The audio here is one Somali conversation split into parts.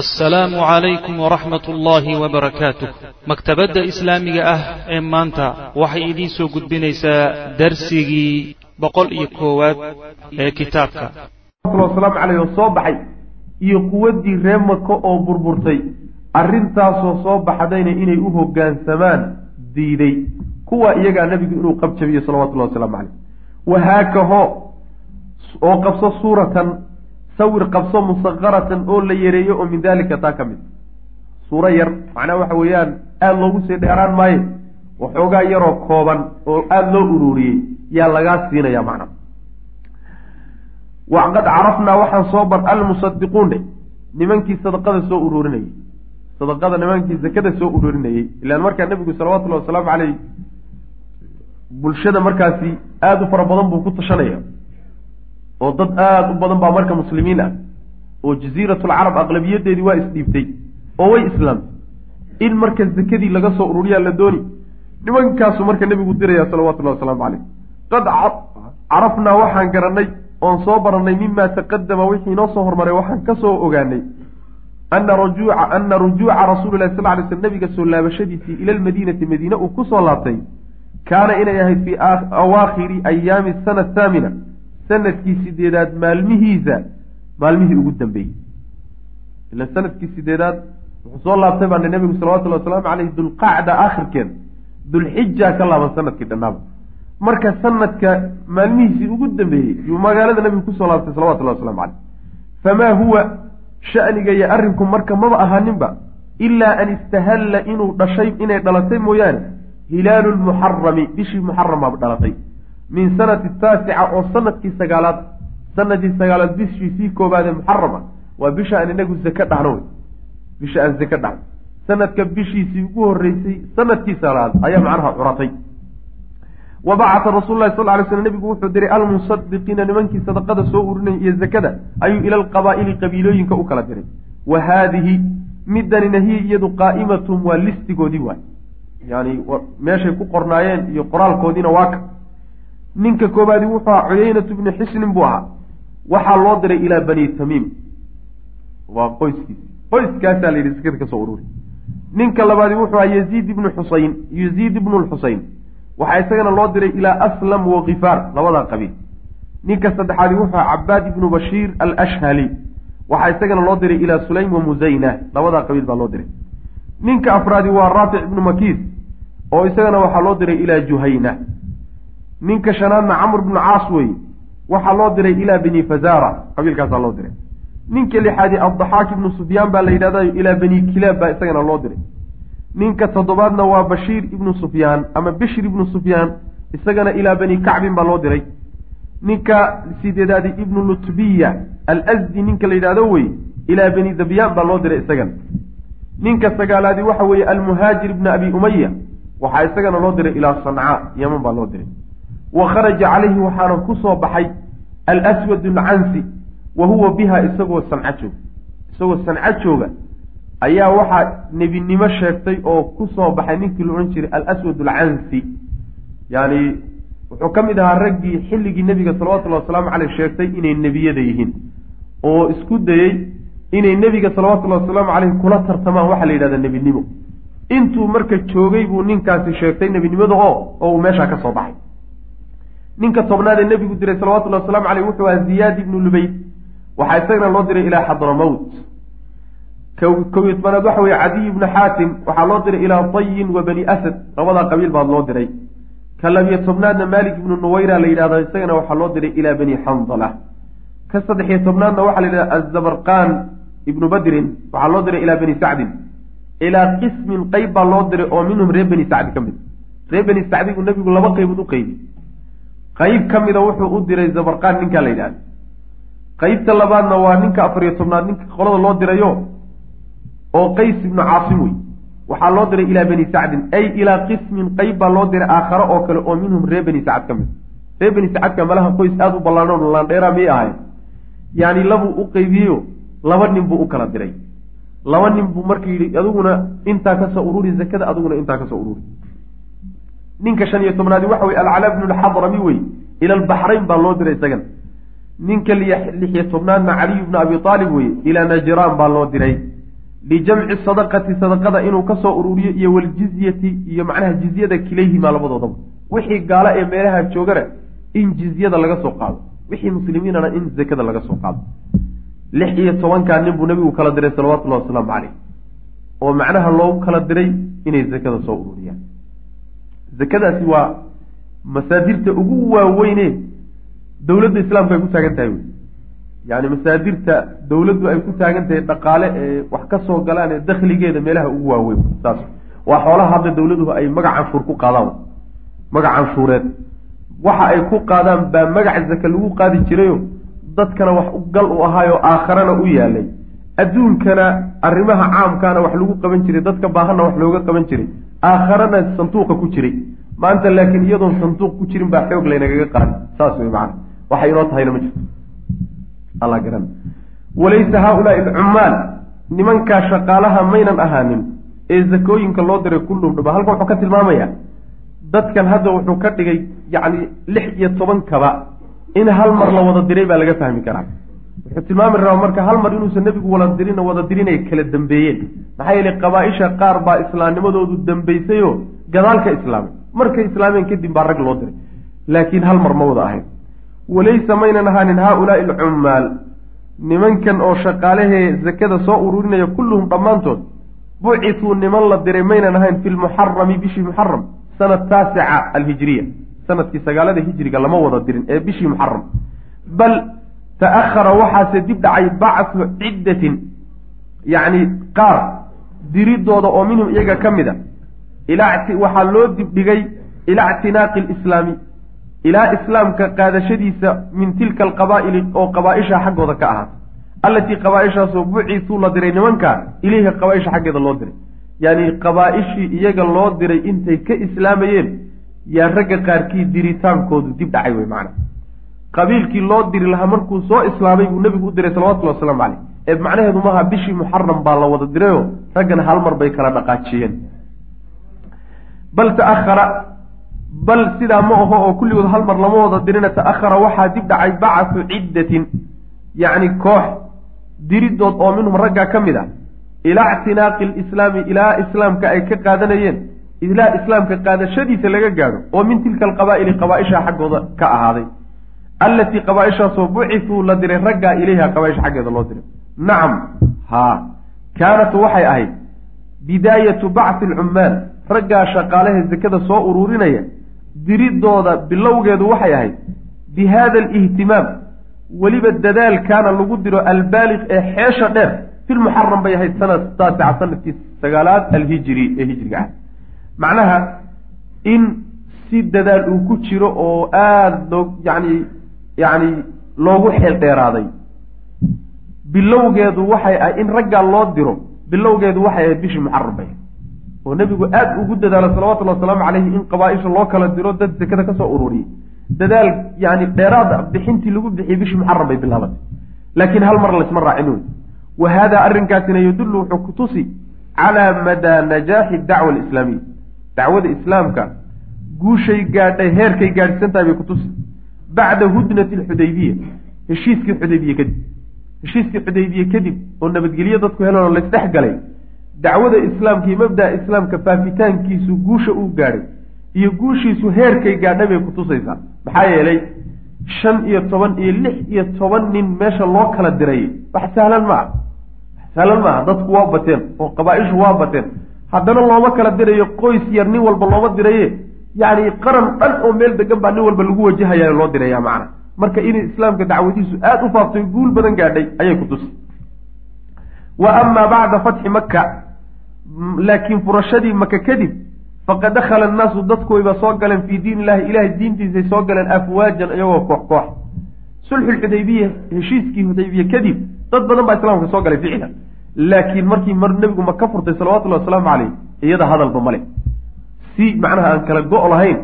assalaamu calaykum waraxmat ullaahi wabarakaatuh maktabadda islaamiga ah ee maanta waxay idiin soo gudbinaysaa darsigii boqol iyo koowaad ee kitaabka. Wasalaamu caleyh oo soo baxay iyo quwaddii ree maka oo burburtay. Arrintaasoo soo baxdayna inay u hoggaansamaan diiday. Kuwa iyagaa nebigu inuu qabjabiyo salawatullahi wasalaamu caleyh wahaakaho oo qabso suuratan sawir qabso musaqaratan oo la yareeyo oo min dalika taa ka mid. Suuro yar macnaha waxa weeyaan aada loogu sii dheeraan maayo waxoogaa yaroo kooban oo aada loo ururiyey yaa lagaa siinaya macnaha waqad carafnaa waxaan soo bar almusadiquun dhe nimankii sadaqada soo ururinayay sadaqada nimankii zakada soo ururinayey ilaan markaa nebigu salawatullahi wasalaamu caleyh bulshada markaasi aada u fara badan buu ku tashanaya oo dad aada u badan baa marka muslimiin ah oo jaziiratulcarab aqlabiyadeedii waa isdhiibtay oo way islaamtay in marka zakadii laga soo ururiyaa la dooni nimankaasu marka nebigu diraya salawatullahi wasalaamu caleyh qad carafnaa waxaan garanay oon soo baranay mima taqadama wixii noo soo hormaray waxaan ka soo ogaanay ana rujuuca ana rujuuca rasuuli lahi sal ly sl nabiga soo laabashadiisii ila lmadiinati madiine uu ku soo laabtay. Kaana inay ahayd fii awaakhiri ayaami sana thaamina sannadkii sideedaad maalmihiisa maalmihii ugu dambeeyey. Ila sannadkii sideedaad wuxuu soo laabtay baana nebigu salawatullhi wasalaamu caleyh dulqacda aakhirkeeda dulxija ka laaban sannadkii dhannaaba marka sanadka maalmihiisii ugu dambeeyey yuu magaalada nebigu ku soo laabtay salawatullahi waslamu caleyh famaa huwa shaniga iyo arrinku marka maba ahaaninba ilaa an istahalla inuu dhashay inay dhalatay mooyaane hilaalu lmuxarami bishii muxaramaaba dhalatay min sanati taasica oo sannadkii sagaalaad sanadii sagaalaad bishiisii koobaad ee muxarama waa bisha aan inagu zake dhahno wey. Bisha aan zake dhahno. Sanadka bishiisii ugu horeysay sannadkii sagaalaad ayaa macnaha curatay. Wa bacata rasul lahi sal lay sl nebigu wuxuu diray almusadiqiina nimankii sadaqada soo urinaya iyo zakada ayuu ila alqabaa'ili qabiilooyinka u kala diray. Wa haadihi midanina hiya iyadu qaa'imatun waa listigoodii waay. Yani meeshay ku qornaayeen iyo qoraalkoodiina waa ka ninka koobaadi wuxuu ahaa cuyeynatu bni xisnin buu ahaa. Waxaa loo diray ilaa bani tamiim. Waa qoyskiisi qoyskaasaa la yidhi sakada ka soo ururi. Ninka labaadi wuxuu ahaa yaziid ibnu xusayn. Yaziid ibnu lxusayn waxaa isagana loo diray ilaa aslam wa kifaar labadaa qabiil. Ninka saddexaadi wuxuu ahaa cabaad ibnu bashiir alashhali. Waxaa isagana loo diray ilaa sulaym wa musayna labadaa qabiil baa loo diray. Ninka afraadi waa raafic ibnu makiis oo isagana waxaa loo diray ilaa juhayna ninka shanaadna camr bnu caas weye waxaa loo diray ilaa bani fazara qabiilkaasaa loo diray. Ninka lixaadi addaxaak ibnu sufyaan baa la yidhahdayo ilaa bani kilaab baa isagana loo diray. Ninka toddobaadna waa bashiir ibnu sufyaan ama bishir ibnu sufyaan isagana ilaa bani kacbin baa loo diray. Ninka sideedaadi ibnu lutbiya alsdi ninka la yidhahdo wey ilaa bani dabyaan baa loo diray isagana. Ninka sagaalaadi waxa weeye almuhaajir ibna abi umaya waxaa isagana loo diray ilaa sancaa yaman baa loo diray wa kharaja calayhi waxaana ku soo baxay alswad alcansi wa huwa biha isagoo sanca joog. Isagoo sanca jooga ayaa waxaa nebinimo sheegtay oo ku soo baxay ninkii la odhan jiray alaswad alcansi. Yani wuxuu ka mid ahaa raggii xilligii nebiga salawatullahi wasalaamu caleyh sheegtay inay nebiyada yihiin oo isku dayey inay nebiga salawatullahi wasalaamu caleyh kula tartamaan waxaa la yidhahda nebinimo. Intuu marka joogay buu ninkaasi sheegtay nebinimada oo oo uu meeshaa ka soo baxay ninka tobnaad ee nebigu diray salawatullahi waslamu caleyh wuxuu ahaa ziyaad ibnu lubayd. Waxaa isagana loo diray ilaa xadramowt kow iyo tobanaad waxa weye cadiy ibnu xaatim waxaa loo diray ilaa tayin wa bani asad. Labadaa qabiil baad loo diray. Ka labiyo tobnaadna malik ibnu nuwayra la yidhahda isagana waxaa loo diray ilaa bani xandala ka saddexiyo tobnaadna waxaa la yidhahda azabarqan ibnu badrin waxaa loo diray ilaa bani sacdin. Ilaa qismin qeyb baa loo diray oo minhum reer bani sacdi ka mid. Reer bani sacdi buu nebigu laba qeybood u qeybi qeyb ka mida wuxuu u diray zabarqaan ninkaa la yidhahda qeybta labaadna waa ninka afariyo tobnaad ninka qolada loo dirayo oo qays ibnu caasim wey waxaa loo diray ilaa bani sacdin. Ay ilaa qismin qeyb baa loo diray aakhare oo kale oo minhum reer bani sacad ka mid. Reer bani sacadka malaha qoys aada u ballaano laandheera miyay ahay. Yaani labuu u qeybiyeyo laba nin buu u kala diray. Laba nin buu marka yidhi adiguna intaa ka soo ururi zakada adiguna intaa ka soo ururi ninka shan iyo tobnaadi waxa weye alcalaa bnu lxadrami wey ila albaxrayn baa loo diray isagan. Ninka lixiyo tobnaadna caliy bnu abi aalib weye ilaa najraan baa loo diray. Lijamci sadaqati sadaqada inuu ka soo ururiyo iyo waljizyati iyo macnaha jizyada kilayhimaa labadoodaba wixii gaalo ee meelaha joogana in jizyada laga soo qaado. Wixii muslimiinana in zakada laga soo qaado. Lix iyo tobankaa nin buu nabigu kala diray salawatullahi wasalaamu caleyh oo macnaha loogu kala diray inay zakada soo ururiyaan zakadaasi waa masaadirta ugu waaweyne dowladda islaamka ay ku taagan tahay wey yani masaadirta dowladdu ay ku taagan tahay dhaqaale ee wax ka soo galaan ee dakhligeeda meelaha ugu waaweyn. Saas waa xoolaha hadda dowladuhu ay magac canshuur ku qaadaan. Magac canshuureed. Waxa ay ku qaadaan baa magac zaka lagu qaadi jirayo dadkana wax gal u ahaayoo aakharana u yaalay adduunkana arrimaha caamkaana wax lagu qaban jiray dadka baahanna wax looga qaban jiray aakharana sanduuqa ku jiray. Maanta laakiin iyadoon sanduuq ku jirin baa xoog laynagaga qaadi saas wey macana waxay inoo tahayna ma jirto. Alla garan walaysa haaulaai alcummaal nimankaa shaqaalaha maynan ahaanin ee zakooyinka loo diray kullum dhaba halka wuxuu ka tilmaamayaa. Dadkan hadda wuxuu ka dhigay yacni lix iyo tobankaba in hal mar la wada diray baa laga fahmi karaa wuxuu tilmaami rabaa marka hal mar inuusan nebigu wala dirin wada dirin ay kala dambeeyeen. Maxaa yeelay qabaa-isha qaar baa islaamnimadoodu dambaysayoo gadaalka islaamay. Markay islaameen kadib baa rag loo diray. Laakiin hal mar ma wada ahayn. Walaysa maynan ahaanin haaulaai alcummaal. Nimankan oo shaqaalahee zakada soo ururinaya kulluhum dhammaantood bucithuu niman la diray maynan ahayn fi lmuxarami bishii muxaram sanad taasica alhijriya. Sanadkii sagaalada hijriga lama wada dirin ee bishii muxaram bal ta'ahara waxaase dib dhacay bacthu ciddatin yacni qaar diridooda oo minhum iyaga ka mid a ilaa waxaa loo dibdhigay ilaa ictinaaqi alislaami ilaa islaamka qaadashadiisa min tilka alqabaa'ili oo qabaa-isha xaggooda ka ahaatay allatii qabaa-ishaasoo bucisuu la diray nimanka ilayha qabaa-isha xaggeeda loo diray yacni qabaa-ishii iyaga loo diray intay ka islaamayeen yaa ragga qaarkii diritaankoodu dib dhacay wey macana qabiilkii loo diri lahaa markuu soo islaamay buu nebigu u diray salawatullhi wasalaamu caleyh ee macnaheedu maaha bishii muxaram baa la wada dirayoo raggana hal mar bay kala dhaqaajiyeen. Bal ta'ahara bal sidaa ma aho oo kulligood hal mar lama wada dirina ta'ahara waxaa dib dhacay bacathu ciddatin yacni koox diridood oo minhum raggaa ka mid ah. Ilaa ictinaaqi alislaami ilaa islaamka ay ka qaadanayeen ilaa islaamka qaadashadiisa laga gaadho oo min tilka alqabaa'ili qabaa-isha xaggooda ka ahaaday allatii qabaa-ishaasoo bucithuu la diray raggaa ilayha qabaa-isha xaggeeda loo diray nacam haa kaanat waxay ahayd bidaayatu bacthi alcummaal raggaa shaqaalaha zakada soo ururinaya diridooda bilowgeedu waxay ahayd bi haada alihtimaam weliba dadaalkaana lagu diro albaaliq ee xeesha dheer filmuxaram bay ahayd sanad taasica sannadkii sagaalaad alhijri ee hijriga ah macnaha in si dadaal uu ku jiro oo aada loo yacni yacni loogu xeel dheeraaday. Bilowgeedu waxay ahayd in raggaa loo diro bilowgeedu waxay ahayd bishii muxaram bay oo nebigu aada ugu dadaalo salawatullahi wasalaamu caleyhi in qabaa-isha loo kala diro dad sekada ka soo ururiyey. Dadaal yani dheeraada bixintii lagu bixiyey bishii muxaram bay bilaabatay. Laakiin hal mar laysma raacin wey wa haadaa arrinkaasina yadullu wuxuu ku tusi calaa madaa najaaxi dacwa alislaamiya. Dacwada islaamka guushay gaadhay heerkay gaadhsan tahay bay ku tusi bacda hudnati alxudaybiya heshiiskii xudaybiye kadib heshiiskii xudaybiye kadib oo nabadgelyo dadku heloon laysdhex galay dacwada islaamka iyo mabda'a islaamka faafitaankiisu guusha uu gaadhay iyo guushiisu heerkay gaadhay bay kutusaysaa maxaa yeelay shan iyo toban iyo lix iyo toban nin meesha loo kala diray wax sahlan ma ah wax sahlan maaha dadku waa bateen oo qabaa-ishu waa bateen haddana looma kala dirayo qoys yar nin walba looma diraye yacni qaran dhan oo meel degan baa nin walba lagu wajahayaa loo diraya macna. Marka inay islaamka dacwadiisu aada u faaftay guul badan gaadhay ayay ku tusi. Wa amaa bacda fatxi maka laakiin furashadii maka kadib faqad dakhala annaasu dadku wayba soo galeen fii diin illahi ilahay diintiisay soo galeen afwaajan iyagoo koox koox. Sulxulxudaybiya heshiiskii xudaybiye kadib dad badan baa islaamka soo galay ficlan laakiin markii mar nebigu maka furtay salawatullahi wasalaamu caleyh iyada hadalba male si macnaha aan kala go' lahayn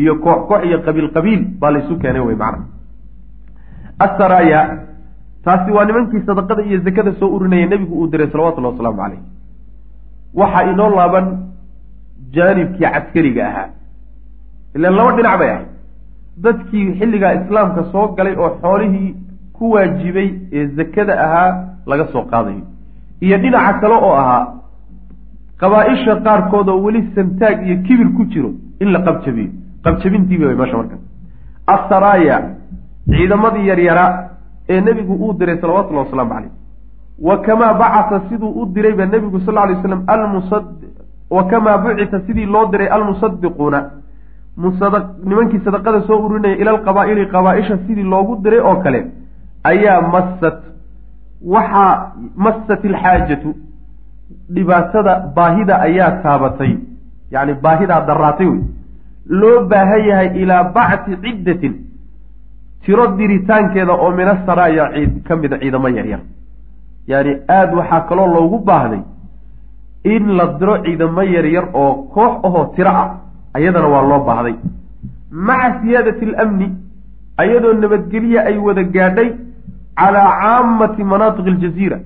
iyo koox koox iyo qabiil qabiil baa laysu keenay wey macnaha asaraaya taasi waa nimankii sadaqada iyo zakada soo urinaya nebigu uu diray salawatullahi wasalaamu caleyh waxaa inoo laaban jaanibkii caskariga ahaa. Ilaan laba dhinac bay ahayd. Dadkii xilligaa islaamka soo galay oo xoolihii ku waajibay ee zakada ahaa laga soo qaadayo. Iyo dhinaca kale oo ahaa qabaa-isha qaarkood oo weli santaag iyo kibir ku jiro in la qabjabiyo. Qabjabintiiba meesha marka. Assaraaya ciidamadii yaryaraa ee nebigu uu diray salawatullahi wasalaamu caleyh wa kamaa bacata siduu u dirayba nebigu sal ly slam almusad wa kamaa bucita sidii loo diray almusadiquuna nimankii sadaqada soo urinaya ila alqabaa'ili qabaa-isha sidii loogu diray oo kale ayaa massat waxaa massat ilxaajatu dhibaatada baahida ayaa taabatay yacni baahidaa daraatay wey. Loo baahan yahay ilaa bacti ciddatin. Tiro diritaankeeda oo mina saraaya ka mida ciidamo yaryar yaani aada waxaa kaloo loogu baahday in la diro ciidamo yaryar oo koox ahoo tiro ah ayadana waa loo baahday. Maca siyaadati alamni ayadoo nabadgelya ay wada gaadhay calaa caamati manaatiqi aljaziira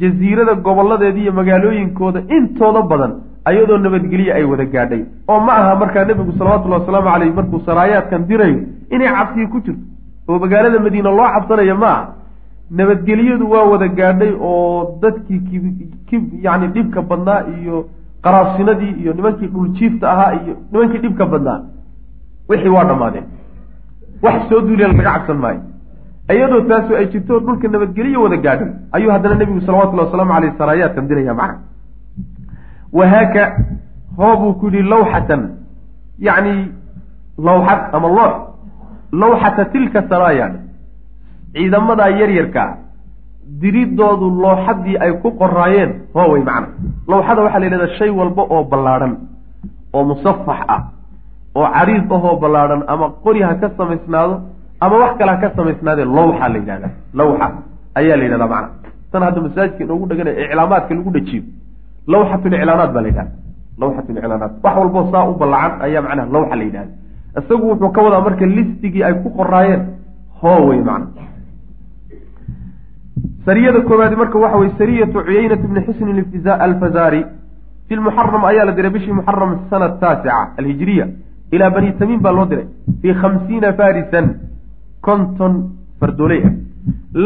jaziirada gobolladeeda iyo magaalooyinkooda intooda badan ayadoo nabadgelye ay wada gaadhay. oo ma aha markaa nebigu salawatullahi wasalaamu caleyh markuu saraayaadkan dirayo inay cabsiyi ku jirto. oo magaalada madiina loo cabsanayo ma aha. nabadgelyadu waa wada gaadhay oo dadkii ki yani dhibka badnaa iyo qaraabsinadii iyo nimankii dhuljiifta ahaa iyo nimankii dhibka badnaa. wixii waa dhammaadeen. wax soo duuliya laga cabsan maayo iyadoo taasu ay jirto dhulka nabadgelyo wada gaadhay ayuu haddana nebigu salawatullahi wasalaamu caleyh saraayaadkan diraya macna. Wahaaka hoo buu ku yihi lawxatan yacni lawxad ama loox. Lawxata tilka saraaya ciidamadaa yaryarkaa diridoodu looxadii ay ku qoraayeen hoowey macna. Lawxada waxaa la yidhahdaa shay walba oo ballaadhan oo musafax ah oo cariid ahoo ballaadhan ama qori ha ka samaysnaado ama wax kale ha ka samaysnaadee lawxa la yidhahdaa. Lawxa. Ayaa la yidhahdaa macna. Tan hadda masaajidka inoogu dhaganay iclaamaadka lagu dhajiyo. Lawxatuliclaanaat baa la yidhahda lawxatuliclaanaat wax walboo saa u ballacan ayaa macnaha lawxa la yidhahda isagu wuxuu ka wadaa marka listigii ay ku qoraayeen hoowey macna. Sariyada koowaadi marka waxa weye sariyatu cuyaynat bni xusnin alfazari fi lmuxaram ayaa la diray bishii muxaram sana taasica alhijiriya ilaa bani tamiim baa loo diray fii khamsiina farisan konton fardooley ah.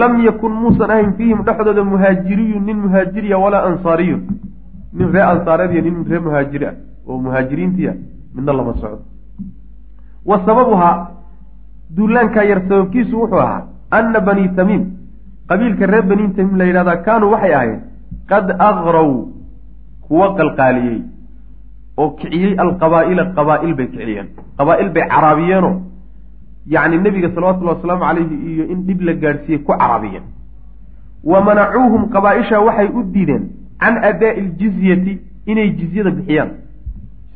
Lam yakun muusan ahayn fiihim dhexdooda muhaajiriyun nin muhaajiriya walaa ansaariyun. Nin ree ansaareed iyo nin ree muhaajiri ah oo muhaajiriintii ah midna lama socdo. Wa sababuhaa duulaankaa yar sababkiisu wuxuu ahaa anna bani tamiim qabiilka reer bani tamiim la yidhahdaa kaanuu waxay ahayd qad aqraw kuwa qalqaaliyey oo kiciyey alqabaa'ila qabaa'il bay kiciyeen. Qabaa'il bay caraabiyeenoo yacni nebiga salawatullahi wasalaamu calayhi iyo in dhib la gaadhsiiyey ku caraabiyeen wa manacuuhum qabaa-isha waxay u diideen can adaa'i iljizyati inay jizyada bixiyaan.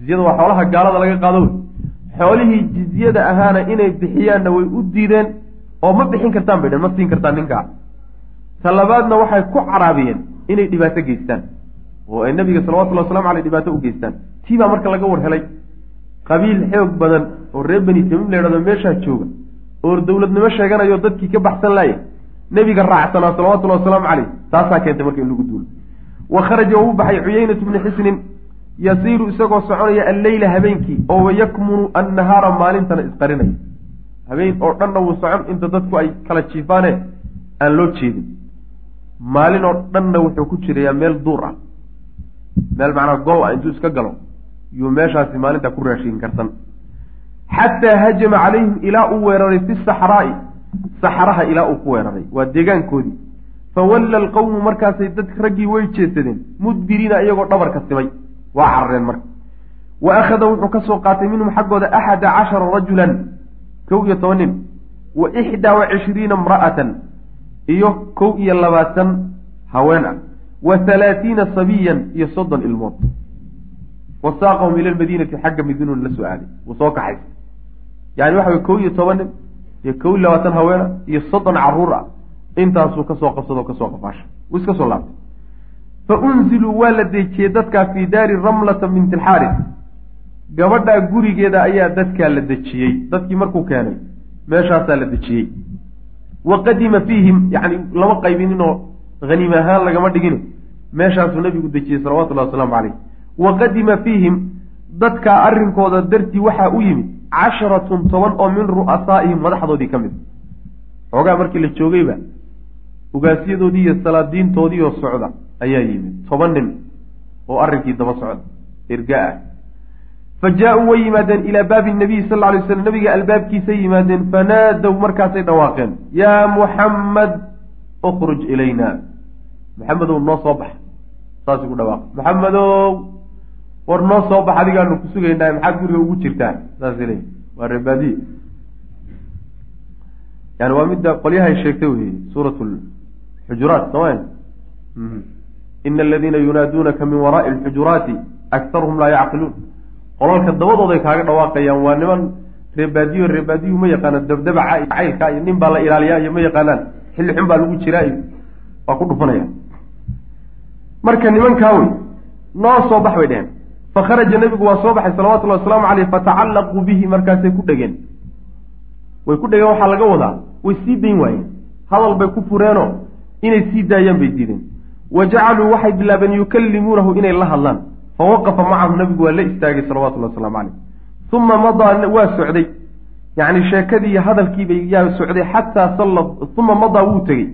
Jizyada waa xoolaha gaalada laga qaado xoolihii jizyada ahaana inay bixiyaanna way u diideen oo ma bixin kartaan bay dheen ma siin kartaan ninkaa ta labaadna waxay ku caraabiyeen inay dhibaato geystaan. Oo ay nabiga salawatullahi waslamu aleyh dhibaato u geystaan. Tii baa marka laga war helay qabiil xoog badan oo reer beni tamiim la yidhahdo meeshaa jooga oo dowladnimo sheeganayo dadkii ka baxsan laaya nebiga raacsanaa salawatullahi wasalaamu caleyh taasaa keentay marka in lagu duulo wa kharaja wuu baxay cuyeynatu bni xisnin yasiiru isagoo soconaya alleyla habeenkii oo wayakmunu annahaara maalintana isqarinaya habeen oo dhanna wuu socon inta dadku ay kala jiifaane aan loo jeedin. Maalin oo dhanna wuxuu ku jirayaa meel duur ah. Meel macnaa gol ah intuu iska galo yuu meeshaasi maalinta ku raashin karsan. Xataa hajama calayhim ilaa uu weeraray fi saxraa'i saxraha ilaa uu ku weeraray waa deegaankoodii fawalla alqawmu markaasay dad raggii way jeesadeen. Mudbiriina iyagoo dhabarka simay. Waa carareen marka. Wa akhada wuxuu ka soo qaatay minhum xaggooda axada cashara rajulan. Kow iyo toban nin. Wa ixdaa wa cishriina imra'atan. Iyo kow iyo labaatan haween ah. Wa halaatiina sabiyan iyo soddon ilmood wa saaqahum ila lmadiinati xagga madiinun la soo aaday wuu soo kaxay yani waxa way kow iyo toban nin iyo kow iyo labaatan haweena iyo soddon carruur ah intaasuu ka soo qabsadoo ka soo qafaashay wuu iska soo laabtay. Fa unziluu waa la dejiyey dadkaa fii daari ramlata binti alxaaris gabadhaa gurigeeda ayaa dadkaa la dejiyey dadkii markuu keenay meeshaasaa la dejiyey wa qadima fiihim yacni lama qaybininoo haniim ahaan lagama dhigin meeshaasuu nabigu dejiyey salawatullahi wasalaamu caleyh wa qadima fiihim dadkaa arrinkooda dartii waxaa u yimid casharatun toban oo min ru'asaa'ihim madaxdoodii ka mid. Xoogaa markii la joogayba ugaasyadoodii iyo salaadiintoodii oo socda ayaa yimid. Toban nin oo arrinkii daba socda irga ah fa jaa-uu way yimaadeen ilaa baabi nabiyi sal alay slam nabiga albaabkiisay yimaadeen fanaadow markaasay dhawaaqeen yaa muxammad ukruj ilayna. Maxamedow noo soo bax saasay ku dhawaaq maxamedow war noo soo bax adigaanu ku sugaynaa maxaad guriga ugu jirtaa? Saasay leeyi waa reebaadiye yani waa midda qolyahay sheegtay wey suurat xujuraat soma ina aladiina yunaaduunaka min waraai alxujuraati aktaruhum laa yacqiluun. Qolalka dabadooday kaaga dhawaaqayaan waa niman reebaadiyo reebaadiyuhu ma yaqaanaan dabdabaca iyo caylka iyo nin baa la ilaaliyaa iyo ma yaqaanaan xilli xun baa lagu jiraa iyo waa ku dhufanaya marka nimankaa wey noo soo bax bay dheheen fakharaja nebigu waa soo baxay salawatullahi wasalaamu caleyh fatacallaquu bihi markaasay ku dhegeen way ku dhegeen waxaa laga wadaa way sii dayn waayeen hadal bay ku fureenoo inay sii daayaan bay diideen wa jacaluu waxay bilaabeen yukallimuunahu inay la hadlaan fa waqafa macahu nabigu waa la istaagay salawatullahi wasalaamu caleyh uma madaa waa socday yacni sheekadii hadalkiibay yaa socday xataa salla uma madaa wuu tegey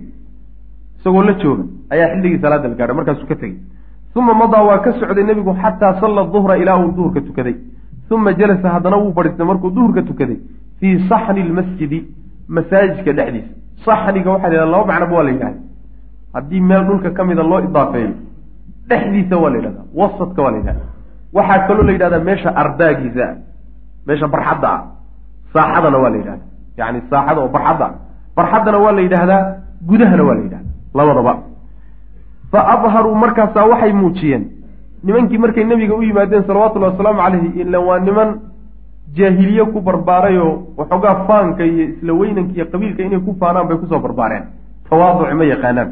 isagoo la jooga ayaa xilligii salaada la gaadhay markaasuu ka tegey uma madaa waa ka socday nebigu xataa salla duhra ilaa uu duhurka tukaday uma jalasa haddana wuu fadhiistay markuu duhurka tukaday fii saxni lmasjidi masaajidka dhexdiisa saxniga waxaa la yidhahda laba macnaba waa la yidhahda haddii meel dhulka ka mida loo idaafeeyo dhexdiisa waa la yidhahdaa wasadka waa la yidhahda waxaa kaloo la yidhahdaa meesha ardaagiisa ah meesha barxadda ah saaxadana waa la yidhahda yani saaxada oo barxadda ah barxaddana waa la yidhaahdaa gudahana waa la yidhahda labadaba fa adharuu markaasaa waxay muujiyeen. Nimankii markay nebiga u yimaadeen salawatullahi wasalaamu calayhi ila waa niman jaahiliye ku barbaarayoo waxoogaa faanka iyo isla weynanka iyo qabiilka inay ku faanaan bay ku soo barbaareen. Tawaaduc ma yaqaanaan.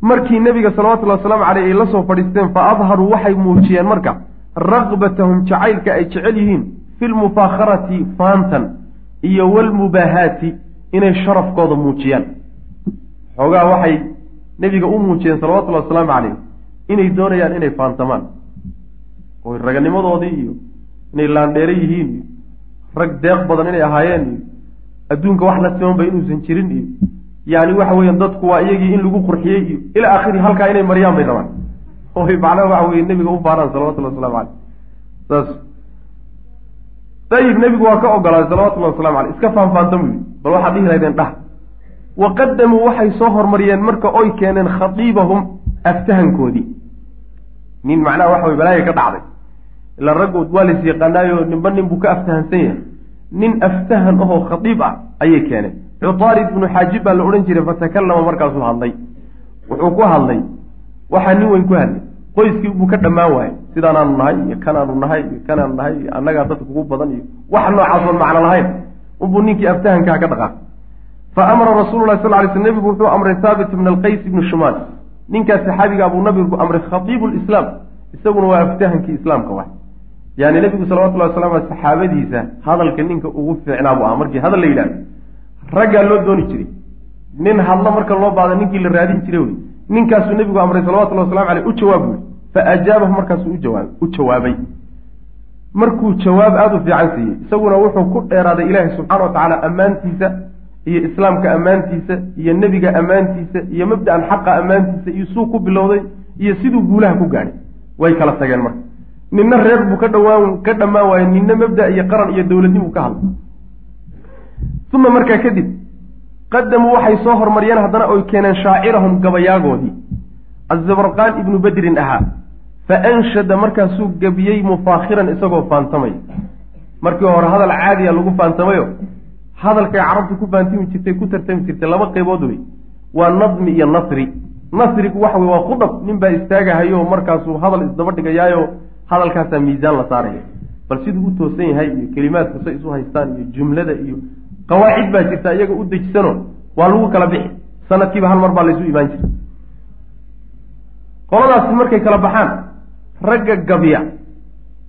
Markii nebiga salawatullahi wasalaamu caleyh ay la soo fadhiisteen fa adharuu waxay muujiyeen marka raqbatahum jacaylka ay jecel yihiin fi lmufaakharati faantan iyo walmubaahaati inay sharafkooda muujiyaan. Xoogaa waxay nebiga u muujiyeen salawatullahi wasalaamu caleyh inay doonayaan inay faantamaan. Oo raganimadoodii iyo inay laandheere yihiin iyo rag deeq badan inay ahaayeen iyo adduunka wax la simanba inuusan jirin iyo yani waxa weeyaan dadku waa iyagii in lagu qurxiyey iyo ilaa akhiri halkaa inay maryaan bay rabaan. Oy macnaha waxa weye nebiga u faanaan salawatullahi waslamu caleyh saas dayib nebigu waa ka ogolaaday salawatullahi waslamu caleyh iska faanfaantam yii bal waxaad dhihi lahaydeen dhah wa qadamuu waxay soo hormariyeen marka oy keeneen khadiibahum aftahankoodii nin macnaha waxa weye balaaya ka dhacday ila raggood waa lays yaqaanaayo ninba nin buu ka aftahansan yahay nin aftahan ahoo khadiib ah ayay keeneen cutaarid ibnu xaajib baa la odhan jiray fatakallama markaasuu hadlay wuxuu ku hadlay waxaa nin weyn ku hadlay qoyskii buu ka dhammaan waayay sidaanaanu nahay iyo kanaanu nahay iyo kanaanu nahay iyo annagaa dadka kugu badan iyo wax noocaas oon macno lahayn unbuu ninkii aftahankaa ka dhaqaa fa amara rasuululahi sal lay sl nebigu wuxuu amray thaabit ibna alqays ibni shumaal ninkaas saxaabigaa buu nabigu amray khatiibu lislaam isaguna waa aftahankii islaamka wax yani nebigu salawatullahi aley saxaabadiisa hadalka ninka ugu fiicnaa buu ahaa markii hadal la yidhahdo raggaa loo dooni jiray nin hadlo marka loo baada ninkii la raadin jiray wey ninkaasuu nebigu amray salawatullahi waslamu aleyh u jawaab buui fa ajaabahu markaasuu ujawaab u jawaabay markuu jawaab aada u fiican siiyey isaguna wuxuu ku dheeraaday ilaahay subxaana wa tacaala ammaantiisa iyo islaamka ammaantiisa iyo nebiga ammaantiisa iyo mabda-an xaqa ammaantiisa iyo suu ku bilowday iyo siduu guulaha ku gaadhay way kala tageen marka. Ninna reer buu ka dhawaan ka dhammaan waayey ninna mabda iyo qaran iyo dowladnimuu ka hadlay. Uma markaa kadib qadamuu waxay soo hormariyeen haddana oy keeneen shaacirahum gabayaagoodii azabarqaan ibnu bedrin ahaa fa anshada markaasuu gebiyey mufaakhiran isagoo faantamay. Markii hore hadal caadiya lagu faantamayo hadalkay carabtu ku faantami jirtay ku tartami jirtay laba qaybood wey. Waa nadmi iyo nasri. Nasrigu waxa wey waa khudab nin baa istaagahayo markaasuu hadal isdaba dhigayaayo hadalkaasaa miisaan la saaraya. Bal siduu u toosan yahay iyo kelimaadku say isu haystaan iyo jumlada iyo qawaacid baa jirta iyaga u dejisano waa lagu kala bixi. Sanadkiiba hal mar baa laysu imaan jiray. Qoladaasi markay kala baxaan ragga gabya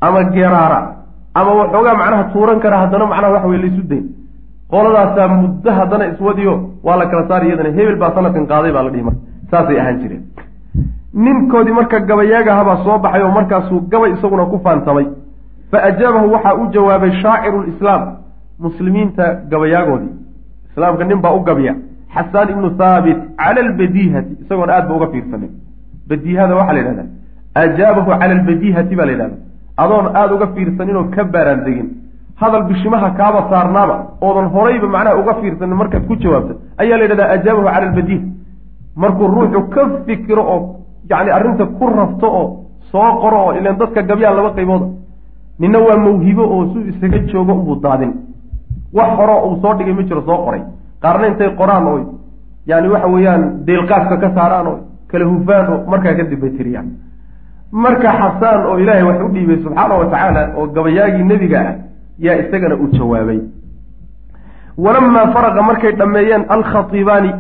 ama geeraara ama waxoogaa macnaha tuuran kara haddana macnaha waxa weye laysu dayn qoladaasaa muddo haddana iswadiyo waa la kala saari iyadana hebel baa sanadkan qaaday baa la dhihi marka. Saasay ahaan jireen. Ninkoodii marka gabayaagahabaa soo baxay oo markaasuu gabay isaguna ku faantamay fa ajaabahu waxaa u jawaabay shaaciru lislaam muslimiinta gabayaagoodii islaamka nin baa u gabya xasaan ibnu thaabit cala albadiihati isagoona aad ba uga fiirsanin badiihada waxaa la yidhahdaa ajaabahu cala albadiihati baa la yidhahda adoon aada uga fiirsanin oo ka baaraan degin hadal bishimaha kaaba saarnaaba oodan horayba macnaha uga fiirsanin markaad ku jawaabta ayaa la yidhahdaa ajaabahu cala albadiiha markuu ruuxu ka fikiro oo yacni arrinta ku rafto oo soo qoro oo ilan dadka gabyaan laba qaybooda nina waa mawhibo oo su isaga joogo unbuu daadin. Wax horoo uu soo dhigay ma jiro soo qoray. Qaarna intay qoraan oo yani waxa weeyaan deelqaafka ka saaraan oo kala hufaan oo markaa kadib bay tiriyaan. Marka xasaan oo ilaahay wax u dhiibay subxaana wa tacaala oo gabayaagii nebiga ah yaa isagana u jawaabay. Walamaa faraqa markay dhammeeyeen alkhatiibaani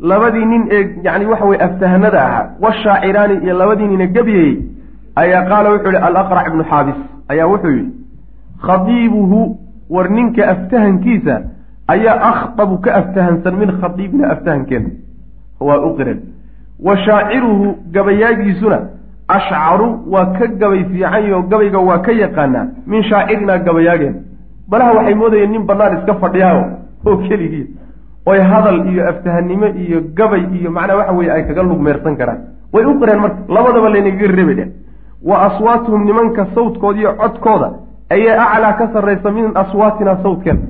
labadii nin ee yani waxa weye aftahanada ahaa washaaciraani iyo labadii nin ee gabyayey ayaa qaala wuxuu yihi alaqrac ibnu xaabis. Ayaa wuxuu yidhi khadiibuhu war ninka aftahankiisa ayaa akhdabu ka aftahansan min khadiibina aftahankeena waa u qiran. Wa shaaciruhu gabayaagiisuna ashcaru waa ka gabay fiicanyo gabayga waa ka yaqaanaa min shaacirinaa gabayaageen. Balaha waxay moodayeen nin bannaan iska fadhiyaayo oo keligii oy hadal iyo aftahannimo iyo gabay iyo macnaa waxa weeye ay kaga lugmeersan karaan. Way u qireen marka labadaba laynagaga reebay dheh. Wa aswaatuhum nimanka sawdkooda iyo codkooda ayaa aclaa ka sarraysa min aswaatina sawdkeena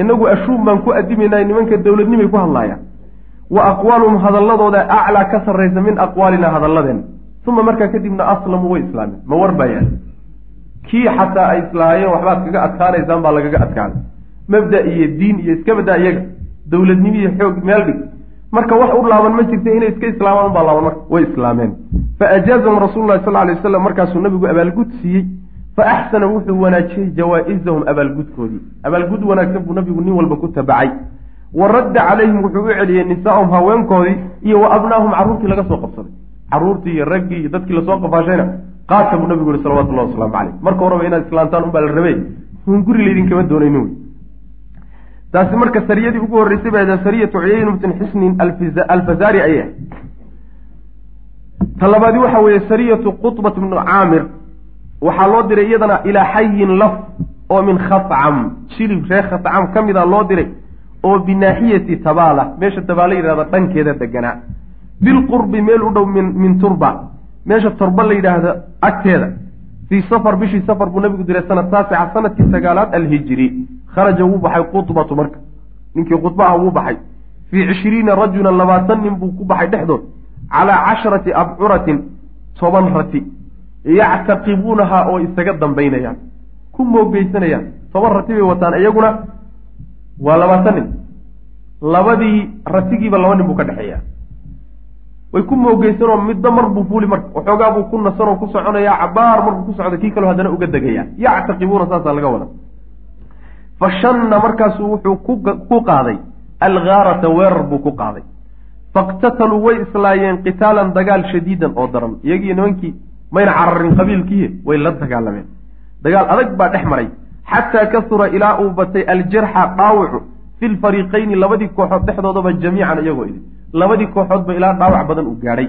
inagu ashuub baan ku adimaynay nimanka dowladnimay ku hadlaayaan wa aqwaaluhum hadalladooda aclaa ka sarraysa min aqwaalina hadalladeena uma markaa kadibna aslamuu way islaameen ma war baa yaal kii xataa ay islaahayeen waxbaad kaga adkaanaysaan baa lagaga adkaaday mabda iyo diin iyo iska badaa iyaga dowladnimo iyo xoog meel dhig marka wax u laaban ma jirta inay iska islaamaan baa laaban marka way islaameen fa ajaazahum rasuulu lahi sal ly wasalam markaasuu nabigu abaalgud siiyey fa axsana wuxuu wanaajiyey jawaa-izahum abaalgudkoodii abaalgud wanaagsan buu nabigu nin walba ku tabacay wa radda calayhim wuxuu u celiyey nisaahum haweenkoodii iyo wa abnaahum carruurtii laga soo qabsaday carruurtii iyo raggii iyo dadkii la soo qafaashayna qaadka buu nabigu yihi salawatullahi wasalaamu caleyh marka horeba inaad islaamtaan unbaa la rabey un guri laydinkama doonayni wey taasi marka sariyadii ugu horreysay baa sariyatu cuyaynu bn xisnin alfazari ayay. Ahay ta waxa weeye sariyatu qutbat bnu caamir. Waxaa loo diray iyadana ilaa xayin laf oo min khacam jilib reer khacam ka mida loo diray oo binaaxiyati tabaala. Meesha tabaala yidhahda dhankeeda deganaa bilqurbi meel u dhow min turba. Meesha turba la yidhaahdo agteeda. Fii safar bishii safar buu nabigu diray sanad taasica sannadkii sagaalaad alhijri. Kharaja wuu baxay qudbatu marka. Ninkii khudbaha wuu baxay. Fii cishriina rajulan labaatan nin buu ku baxay dhexdood. Calaa casharati abcuratin toban rati. Yactaqibuunahaa oo isaga dambaynayaan. Ku moogeysanayaan toban rati bay wataan iyaguna waa labaatan nin. Labadii ratigiiba laba nin buu ka dhexeeya way ku moogeysanoo midba mar buu fuuli marka waxoogaa buu ku nasanoo ku soconayaa cabaar markuu ku socda kii kaleo haddana uga degayaa yactaqibuuna saasaa laga wada fa shanna markaasuu wuxuu ku qaaday. Alghaarata weerar buu ku qaaday. Faqtataluu way islaayeen qitaalan dagaal shadiidan oo daran. Iyagii nimankii mayna cararin qabiilkiihi way la dagaalameen. Dagaal adag baa dhex maray. Xataa kasura ilaa uu batay aljarxa dhaawacu fi lfariiqayni labadii kooxood dhexdoodaba jamiican iyagoo idin labadii kooxoodba ilaa dhaawac badan uu gaadhay.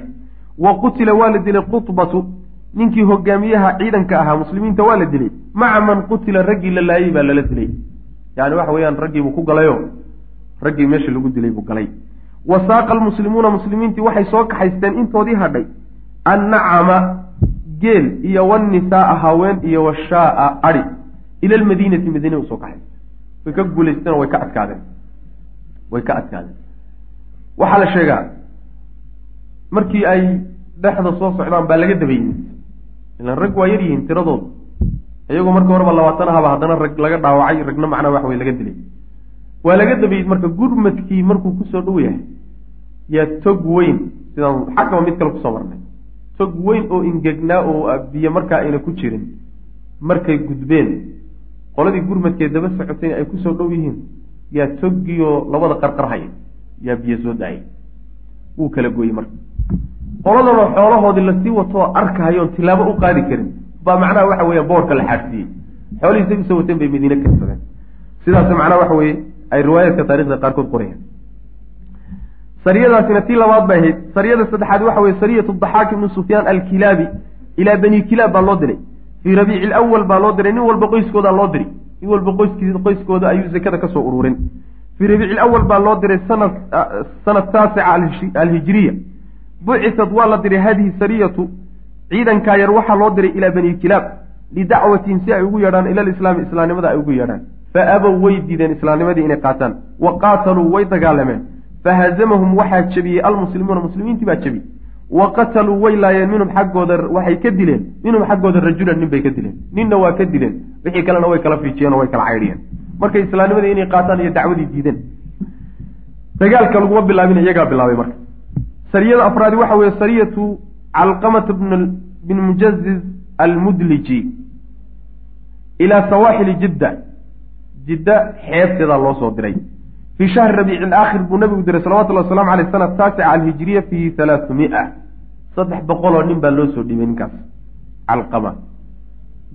Wa qutila waa la dilay qutbatu ninkii hogaamiyaha ciidanka ahaa muslimiinta waa la dilay. Maca man qutila raggii la laayay baa lala dilay. Yani waxa weeyaan raggiibuu ku galayo raggii meesha lagu dilay buu galay. Wa saaqa almuslimuuna muslimiintii waxay soo kaxaysteen intoodii hadhay. Annacama geel iyo wanisaaa haween iyo washaaa adi ila almadiinati madiina u soo kaxaysteen. Way ka guulaysteen oo way ka adkaadeen. Way ka adkaadeen waxaa la sheegaa markii ay dhexda soo socdaan baa laga daba yimid ilan rag waa yar yihiin tiradooda iyagoo marka horeba labaatan ahaba haddana rag laga dhaawacay ragna macnaa wax wey laga dilay. Waa laga dabayid marka gurmadkii markuu ku soo dhow yahay. Yaa tog weyn sidaan xaggaba mid kale ku soo marnay. Tog weyn oo ingegnaa oo biyo markaa ayna ku jirin. Markay gudbeen. Qoladii gurmadkee daba socotayna ay ku soo dhow yihiin. Yaa toggiioo labada qarqarhaya yaa biyo soo daayay wuu kala gooyey marka. Qoladana xoolahoodii la sii watoo arkahayoon tilaabo u qaadi karin. Baa macnaha waxa weeya boorka la xaadsiiyey xoolihii say u soo wateen bay madiine keensadeen sidaas macnaha waxa weeye ay riwaayaadka taarikhda qaarkood qorayaan. Sariyadaasina tii labaad bay ahayd. Sariyada saddexaad waxa weye sariyatu daxaak ibnu sufyaan alkilaabi ilaa bani kilaab baa loo diray fii rabiici lawal baa loo diray nin walba qoyskoodaa loo diray nin walba qoyskooda ayuu zakada ka soo ururin fii rabiici lawal baa loo diray sanad sanad taasica alhijriya bucisad waa la diray hadihi sariyatu ciidankaa yar waxaa loo diray ilaa bani kilaab lidacwatihim si ay ugu yeedhaan ila alislaami islaamnimada ay ugu yeedhaan. Fa abow way diideen islaamnimadii inay qaataan. Wa qaataluu way dagaalameen. Fahazamahum waxaa jebiyey almuslimuuna muslimiintii baa jebiyey wa qataluu way laayeen minhum xaggooda waxay ka dileen. Minhum xaggooda rajulan nin bay ka dileen. Ninna waa ka dileen. Wixii kalena way kala fiijiyeen oo way kala caydhiyeen markay islaamnimadii inay qaataan iyo dacwadii diideen. Dagaalka laguma bilaabin iyagaa bilaabay marka. Sariyada afraadi waxa weeye sariyatu calqamata bin mujaziz almudliji. Ilaa sawaaxili jidda. Jidda xeebteedaa loo soo diray. Fii shahri rabiici alaakhir buu nabigu diray salawatullahi wasalamu aleyh sana taasica alhijriya fi halaatu mia saddex boqoloo nin baa loo soo dhibay ninkaas. Calqama.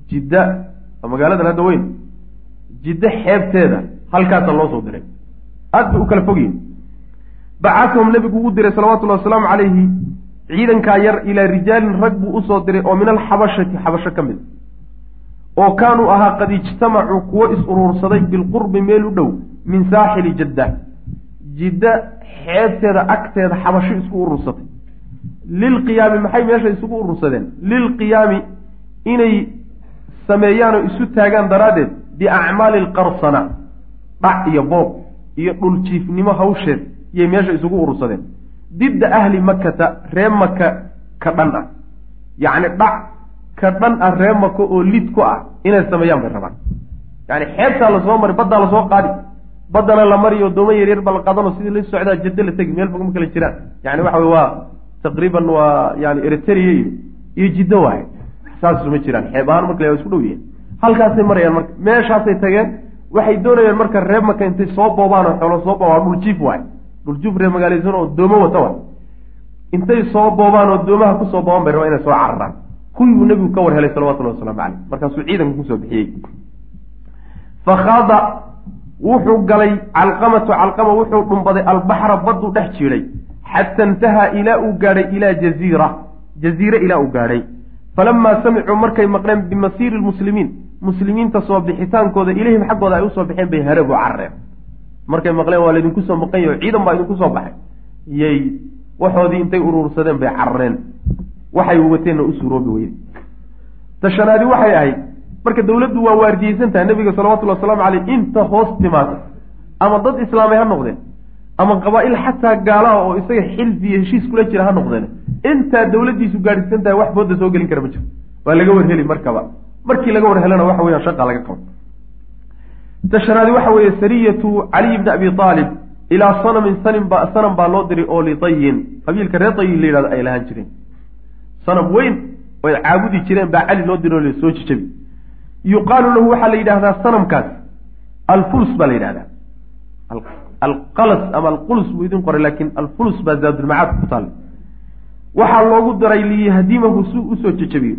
Jidda. Magaaladan hadda weyn jiddo xeebteeda halkaasaa loo soo diray. Aad bay u kala fogyihin bacasahum nebigu ugu diray salawatullahi wasalaamu calayhi ciidankaa yar ilaa rijaalin rag buu u soo diray oo min alxabashati xabasho ka mid. Oo kaanuu ahaa qad ijtamacuu kuwo is uruursaday bilqurbi meel u dhow min saaxili jadda jidda xeebteeda agteeda xabasho isku urursatay. Lilqiyaami maxay meesha isugu urursadeen? Lilqiyaami inay sameeyaan oo isu taagaan daraaddeed biacmaali alqarsana dhac iyo boob iyo dhuljiifnimo hawsheed iyay meesha isugu urursadeen. Didda ahli makata ree maka ka dhan ah. Yacni dhac ka dhan ah ree maka oo lid ku ah inay sameeyaan bay rabaan. Yani xeebtaa la soo mari baddaa la soo qaadi. Baddana la mariyo dooma yaryar ba la qaadano sidii la socdaa jaddo la tegi meel fog ma kala jiraan. Yani waxa wey waa taqriiban waa yani eritrea iyo iyo jiddo waaye. Saas ma jiraan xeeb ahaan marka la isku dhow yihiin halkaasay marayaan marka meeshaasay tageen waxay doonayeen marka ree maka intay soo boobaan oo xoolo soo boobaan dhuljiif waay. Dhuljiif ree magaalaysan oo doomo wata waay. Intay soo boobaan oo doomaha ku soo booban bay rabaan inay soo cararaan. Kuwii buu nebigu ka war helay salawatullahi waslamu caleyh markaasuu ciidanka ku soo bixiyey. Fakhaada wuxuu galay calqamatu calqama wuxuu dhumbaday albaxra badduu dhex jiiday xata intahaa ilaa uu gaadhay ilaa jaziira. Jaziire ilaa uu gaadhay. Falamaa samicuu markay maqleen bimasiiri lmuslimiin muslimiinta soo bixitaankooda ilayhim xaggooda ay u soo baxeen bay harabu carareen markay maqleen waa laydinku soo maqan yaho ciidan baa idinku soo baxay. Yay waxoodii intay uruursadeen bay carareen waxay wateenna u suuroobi weyde tashanaadi waxay ahayd marka dawladdu waa waardiyeysan tahay nabiga salawatullhi wasalaamu caleyh inta hoos timaada ama dad islaamay ha noqdeen ama qabaa-il xataa gaalaha oo isaga xilfi iyo heshiis kula jira ha noqdeen. Intaa dawladdiisu gaadhsiisan tahay wax booda soo gelin kara ma jiro. Waa laga warheli markaba markii laga war helana waxa weyaan shaqa laga qabo. Tashanaadi waxa weeye sariyatu caliy bni abi aalib ilaa sanamin sanin ba sanam baa loo diray oo litayin qabiilka reer tayin la yidhahdo ay lahaan jireen. Sanam weyn oo ay caabudi jireen baa cali loo diro la soo jijabi yuqaalu lahu waxaa la yidhahdaa sanamkaas alfulus baa la yidhahdaa. Alqalas ama alqulus buu idin qoray laakiin alfulus baa zaadulmacaad ku taalla waxaa loogu diray liyahdimahu si u soo jejabiyo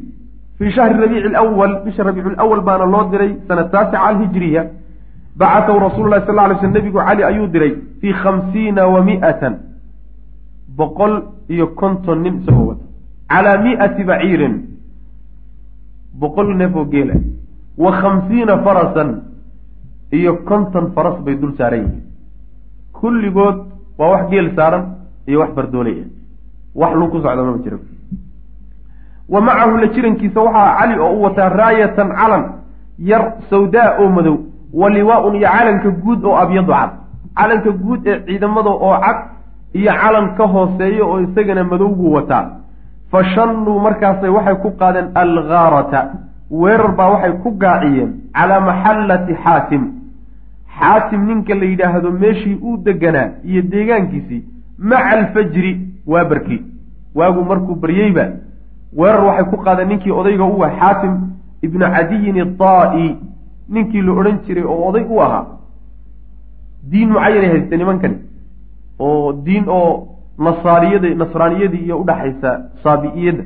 fii shahri rabiici lwal bisha rabiicu lawal baana loo diray sana taasica alhijriya bacatahu rasuulu lahi sal ly sl nebigu cali ayuu diray fii khamsiina wa mi'atan boqol iyo konton nin isagoo wata calaa mi'ati baciirin boqol neef oo geela wa khamsiina farasan iyo konton faras bay dul saaran yihiin kulligood waa wax geel saaran iyo wax bardoolay ah wax lug ku socda mama jiro wa macahu la jirankiisa waxaa cali oo u wataa raayatan calan yar sawdaa oo madow wa liwaa-un iyo calanka guud oo abyadu cad. Calanka guud ee ciidamada oo cad iyo calan ka hooseeya oo isagana madow buu wataa. Fa shannuu markaasay waxay ku qaadeen algaarata weerar baa waxay ku gaaciyeen calaa maxallati xaatim. Xaatim ninka la yidhaahdo meeshii uu deganaa iyo deegaankiisii maca alfajri waa barkii waagu markuu baryeyba weerar waxay ku qaadeen ninkii odayga u ah xaatim ibnu cadiyin idaa-i ninkii la odhan jiray oo oday u ahaa. Diin mucayanay hayste nimankani. Oo diin oo nasaariyada nasraaniyadii iyo udhaxaysa saabi-iyadda.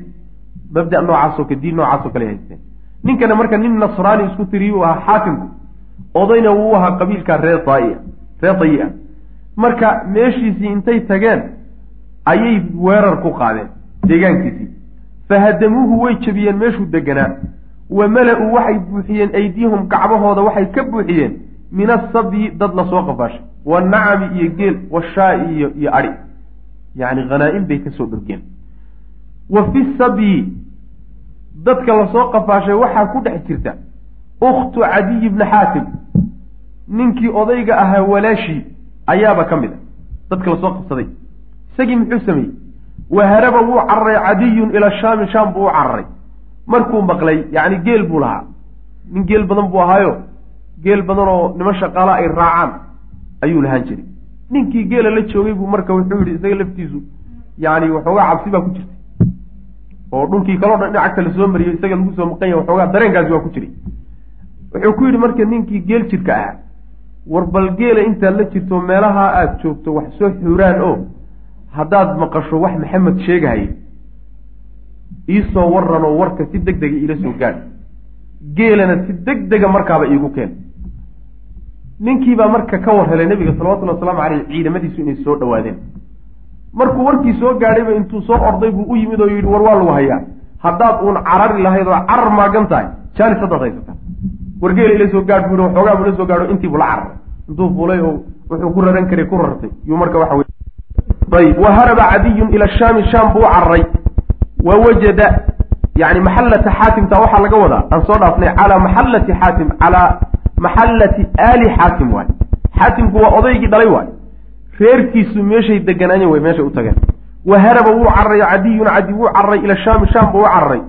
Mabda noocaasoo kale diin noocaasoo kale haysteen ninkana marka nin nasraani isku tiriy u ahaa xaakimku odayna wuu ahaa qabiilka reer daai reer dayi ah marka meeshiisii intay tageen ayay weerar ku qaadeen deegaankiisii fahadamuuhu way jebiyeen meeshuu deganaa. Wa mala-uu waxay buuxiyeen aydiyahum gacmahooda waxay ka buuxiyeen. Min asabyi dad la soo qafaashay wanacami iyo geel washaai iyo iyo adhi yacni khanaa'im bay ka soo dhargeen. Wa fi sabyi dadka la soo qafaashay waxaa ku dhex jirta. Ukhtu cadiy bni xaatim. Ninkii odayga ahaa walaashii ayaaba ka mid a. Dadka la soo qabsaday. Isagii muxuu sameeyey waharaba wuu cararay cadiyun ila shaami shaam buu u cararay markuu maqlay yacni geel buu lahaa. Nin geel badan buu ahaayo. Geel badan oo niman shaqaala ay raacaan ayuu lahaan jiray. Ninkii geela la joogay buu marka wuxuu yidhi isaga laftiisu yacni waxoogaa cabsi baa ku jirtay. Oo dhulkii kaloo dhan dhinaca la soo mariyo isaga lagu soo maqan yahay waxoogaa dareenkaasi waa ku jiray. Wuxuu ku yidhi marka ninkii geel jirka ahaa war bal geela intaad la jirto meelaha aada joogto wax soo xuuraan oo haddaad maqasho wax maxamed sheegahaya iisoo waranoo warka si deg dega iila soo gaadh geelana si deg dega markaaba iigu keen. Ninkiibaa marka ka war helay nabiga salawatullhi wasalaamu caleyh ciidamadiisu inay soo dhawaadeen markuu warkii soo gaadhayba intuu soo orday buu u yimid oo yidhi war waa lagu hayaa. Haddaad uun carari lahayd oo carar maagan tahay jaanis haddaad haysataa wargeela ila soo gaadh buu yihi waxoogaa buu la soo gaadho intii buu la cararay intuu fuulay oo wuxuu ku raran karay ku rartay. Yuu marka waxa wey ayb wa haraba cadiyun ila shaami shaam buu u cararay wa wajada yani maxallata xaatimta waxaa laga wadaa aan soo dhaafnay calaa maxallati xaatim calaa maxallati aali xaatim waay. Xaatimku waa odaygii dhalay waay. Reerkiisu meeshay deganaayeen way meeshay u tageen. Wa haraba wuu cararay cadiyun cadi wuu cararay ila shaami shaam buu u cararay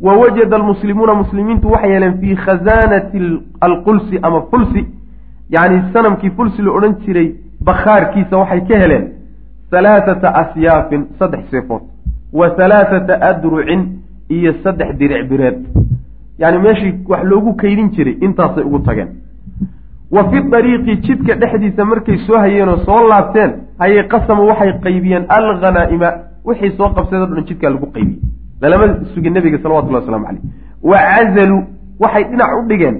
wa wajada almuslimuuna muslimiintu waxay heleen fii khazaanati alqulsi ama fulsi. Yacni sanamkii fulsi la odhan jiray bakhaarkiisa waxay ka heleen halaathata asyaafin saddex seefood wa halaathata adrucin iyo saddex diric bireed yacni meeshii wax loogu kaydin jiray intaasay ugu tageen wa fi dariiqi jidka dhexdiisa markay soo hayeenoo soo laabteen hayay qasamu waxay qaybiyeen alghanaa'ima wixii soo qabsadeen o dhan jidkaa lagu qaybiyey lalama sugin nebiga salawatullahi waslamu caleyh wa cazaluu waxay dhinac u dhigeen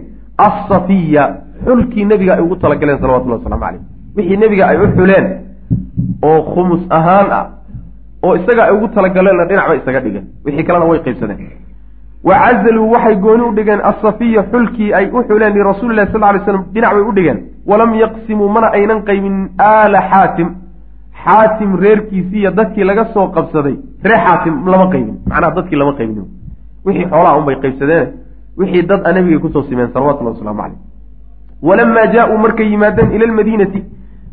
assafiya xulkii nebiga ay ugu talagaleen salawatullahi waslamu caleyh wixii nebiga ay u xuleen oo khumus ahaan ah oo isaga ay ugu talagaleenna dhinac bay isaga dhigeen. Wixii kalena way qaybsadeen. Wa cazaluu waxay gooni u dhigeen asafiya xulkii ay u xuleen lirasuuli lahi sal ly slam dhinac bay u dhigeen. Walam yaqsimuu mana aynan qaybin aala xaatim. Xaatim reerkiisii iyo dadkii laga soo qabsaday. Reer xaatim lama qaybin. Macnaha dadkii lama qaybin. Wixii xoolaha unbay qaybsadeen. Wixii dad a nebigay ku soo simeen salawatullahi wasalaamu caleyh walamaa jaa-uu markay yimaadeen ila almadiinati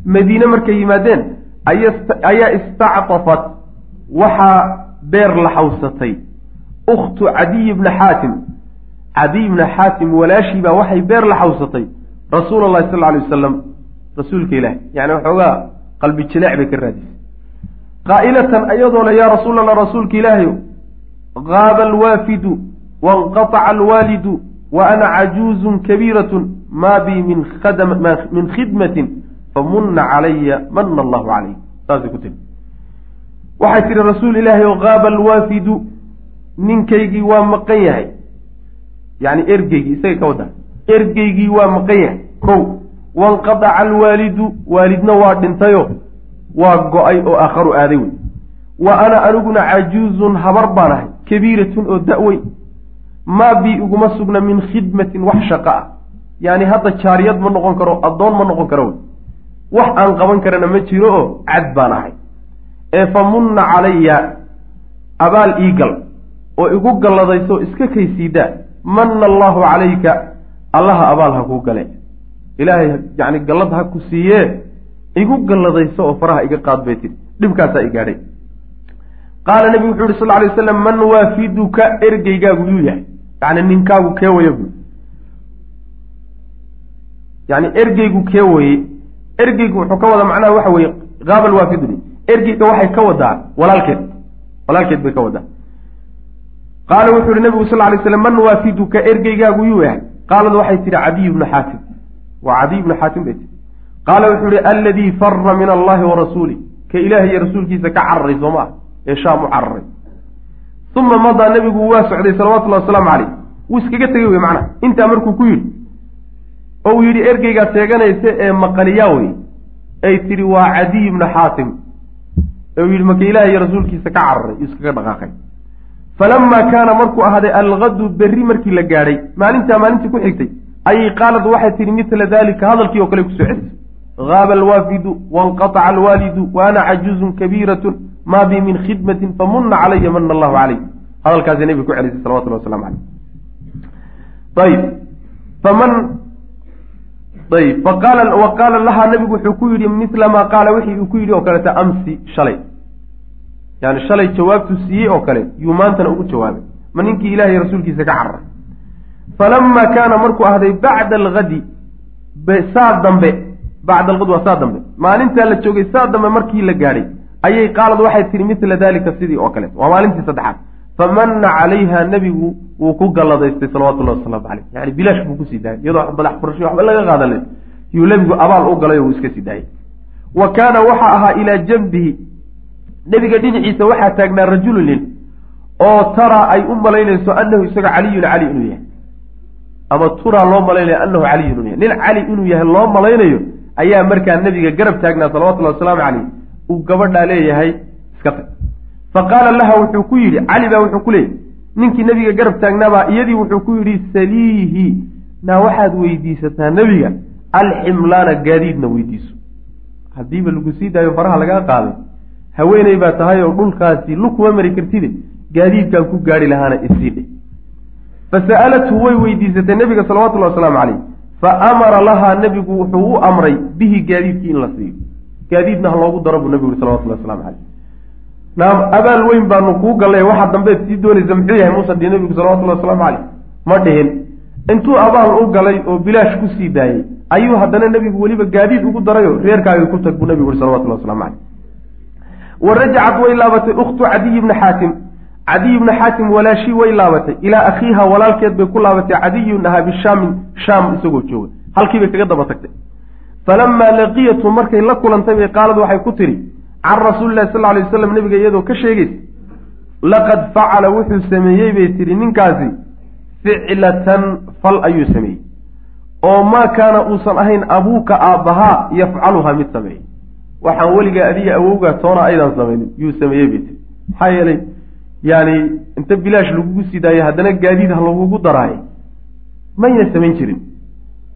madiine markay yimaadeen ayaa istactafat waxaa beer la xawsatay. Ukhtu cadiy bna xaatim. Cadiy bna xaatim walaashiibaa waxay beer la xawsatay. Rasuul allahi sal alay wasalam rasuulka ilaah yani waxoogaa qalbi jileec bay ka raadisay. Qaa'ilatan ayadoo le yaa rasuul allah rasuulka ilaahayo qaaba alwaafidu wainqataca alwaalidu wa ana cajuuzun kabiiratun maa bii min khidmatin famunna calaya mana allahu calayh saasay ku tiri. Waxay tihi rasuul ilaahay oo qaaba alwaafidu ninkaygii waa maqan yahay. Yani ergeygii isagay ka waddaa ergeygii waa maqan yahay. Kow wanqadaca alwaalidu waalidna waa dhintayo waa go'ay oo aakharu aaday wey. Wa ana aniguna cajuuzun habar baan ahay kabiiratun oo da-weyn maa bii iguma sugna min khidmatin wax shaqo ah. Yani hadda jaariyad ma noqon karo addoon ma noqon karo wey wax aan qaban karana ma jiro oo cad baan ahay. Ee fa munna calaya abaal iigal oo igu galladayso iska kaysiidaa manna allaahu calayka allaha abaal ha kuu gale. Ilaahay yacni gallad ha ku siiyee igu galladayso oo faraha iga qaad bay tiri dhibkaasaa i gaadhay qaala nebigu wuxuu yihi sal ly waslam man waafiduka ergeygaagu yuu yahay. Yacni ninkaagu kee waya buy yani ergeygu kee waye ergeygu wuxuu ka wadaa macnaha waxa weeye qaabal waafiduni ergeyga waxay ka wadaa walaalkeed. Walaalkeed bay ka wadaa. Qaala wuxuu yihi nabigu sal lay slam man waafiduka ergeygaagu yuu yahay? Qaalad waxay tihi cadiy bnu xaatim. Waa cadiy bnu xaatim bay tihi qaala wuxuu yihi alladii fara min allahi wa rasuuli. Ka ilaahay iyo rasuulkiisa ka cararay soo ma ah ee shaam u cararay. Uma madaa nebigu waa socday salawatullahi wasalaamu caleyh wuu iskaga tegey wey macnaha. Intaa markuu ku yidhi oo uu yidhi ergeygaa sheeganaysa ee maqaniyaa wey. Ay tidhi waa cadiy bnu xaatim. Ee uu yidhi maka ilaahay iyo rasuulkiisa ka cararay iskaga dhaqaaqay. Falamaa kaana markuu ahaaday algadu berri markii la gaadhay maalintaa maalintii ku xigtay ayay qaalad waxay tidhi mitla daalika hadalkii oo kale ku soo celisay haaba alwaafidu wainqataca alwaalidu wa ana cajuuzun kabiiratun maa bi min khidmatin famuna calaya mana allahu calay hadalkaasay nebiga ku celisay salawatullah waslamu caleyh ayb wa qaala lahaa nebigu wuxuu ku yidhi mila maa qaala wixii uu ku yidhi oo kaleta amsi shalay. Yani shalay jawaabtuu siiyey oo kale yuu maantana ugu jawaabay. Ma ninkii ilaahay rasuulkiisa ka cararay falama kaana markuu ahday bacda algadi saa dambe bacda algad waa saa dambe. Maalintaa la joogay saa dambe markii la gaadhay ayay qaalad waxay tihi mila dalika sidii oo kale. Waa maalintii saddexaad famana calayha nebigu wuu ku galladaystay salawatullahi wasalaamu caleyh yani bilaash buu ku sii daayay iyadoo madax furashay waxba laga qaadanin yuu nebigu abaal u galay oo uu iska sii daayay. Wa kaana waxaa ahaa ilaa janbihi nebiga dhinaciisa waxaa taagnaa rajulu nin oo taraa ay u malaynayso anahu isaga caliyun cali inuu yahay. Ama turaa loo malaynayo anahu caliyun inuu yahay. Nin cali inuu yahay loo malaynayo ayaa markaa nebiga garab taagnaa salawatullahi wasalaamu caleyh uu gabadhaa leeyahay iska tag fa qaala laha wuxuu ku yidhi cali baa wuxuu ku leeyay ninkii nebiga garab taagnaabaa iyadii wuxuu ku yidhi saliihi. Naa waxaad weydiisataa nebiga alximlaana gaadiidna weydiiso. Haddiiba lagu sii daayo faraha lagaa qaaday haweeney baa tahay oo dhulkaasi lu kuma mari kartide gaadiidkaan ku gaari lahaana isiidhe fa sa'alathu way weydiisatay nebiga salawatullahi wasalaamu caleyh fa amara lahaa nebigu wuxuu u amray bihi gaadiidkii in la siiyo. Gaadiidna ha loogu daro buu nebigu yuri salawatullahi waslamu caleyh abaal weyn baanu kuu gallay waxaa dambeed sii doonaysa muxuu yahay muusan dhihi nebigu salawatullahi wasalaamu caleyh ma dhihin. Intuu abaal u galay oo bilaash ku sii daayey ayuu haddana nebigu weliba gaadiid ugu darayo reerkaagii ku tag buu nebigu yuri salawatullahi waslamu caleyh wa rajacad way laabatay ukhtu cadiy bni xaatim. Cadiy bni xaatim walaashii way laabatay. Ilaa akhiiha walaalkeed bay ku laabatay cadiyun ahaa bishaamin shaam isagoo jooga halkii bay kaga daba tagtay. Falamaa laqiyatu markay la kulantay bay qaalad waxay ku tidhi can rasuuli lahi sal alay waslam nabiga iyadoo ka sheegaysa laqad facala wuxuu sameeyey bay tidhi ninkaasi ficlatan fal ayuu sameeyey. Oo maa kaana uusan ahayn abuuka aabbahaa yafcaluhaa mid sameeyey. Waxaan weligaa adiga awowgaa toona aydan samaynin yuu sameeyey bay tiri maxaa yeelay yani inta bilaash lagugu sii daayay haddana gaadiid ha lagugu daraaye mayna samayn jirin.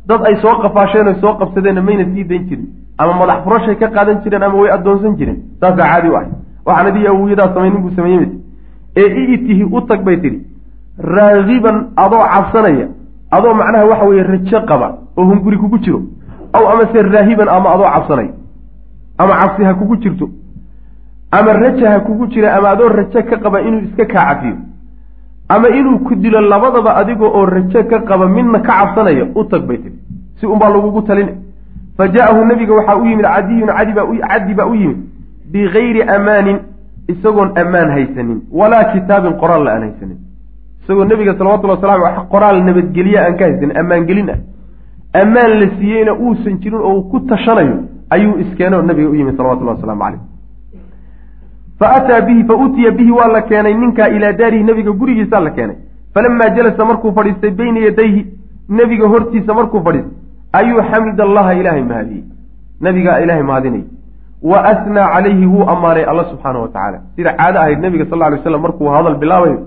Dad ay soo qafaasheen oy soo qabsadeenna mayna sii dayn jirin ama madax furashay ka qaadan jireen ama way addoonsan jireen. Saasaa caadi u ahay waxaan adiga awoyadaa samaynin buu sameeyey bay tii ee i'tihi u tag bay tidhi. Raagiban adoo cabsanaya adoo macnaha waxa weeye rajo qaba oo hunguri kugu jiro aw amase raahiban ama adoo cabsanaya ama cabsi ha kugu jirto ama raja ha kugu jira ama adoo rajo ka qaba inuu iska kaa cafiyo ama inuu ku dilo labadaba adiga oo rajo ka qaba midna ka cabsanaya u tag bay tiri si unbaa lagugu talina fa ja'ahu nabiga waxaa u yimid cadiyun caddi baa u yimid bigayri amaanin isagoon ammaan haysanin walaa kitaabin qoraal la aan haysanin. Isagoo nebiga salawatullhi wasalam aley qoraal nabadgelye aan ka haysanin ammaangelin ah. Ammaan la siiyeyna uusan jirin oo uu ku tashanayo ayuu iskeenay oo nabiga u yimid salawatullahi wasalaamu caleyh fa ataa bihi fa utiya bihi waa la keenay ninkaa ilaa daarihi nebiga gurigiisaa la keenay. Falamaa jalasa markuu fadhiistay bayna yadayhi nebiga hortiisa markuu fadhiistay ayuu xamid allaha ilaahay mahadiyey nebigaa ilaahay mahadinay wa asnaa calayhi wuu ammaanay alla subxaana wa tacaala sida caado ahayd nebiga sal ly slam markuu hadal bilaabayo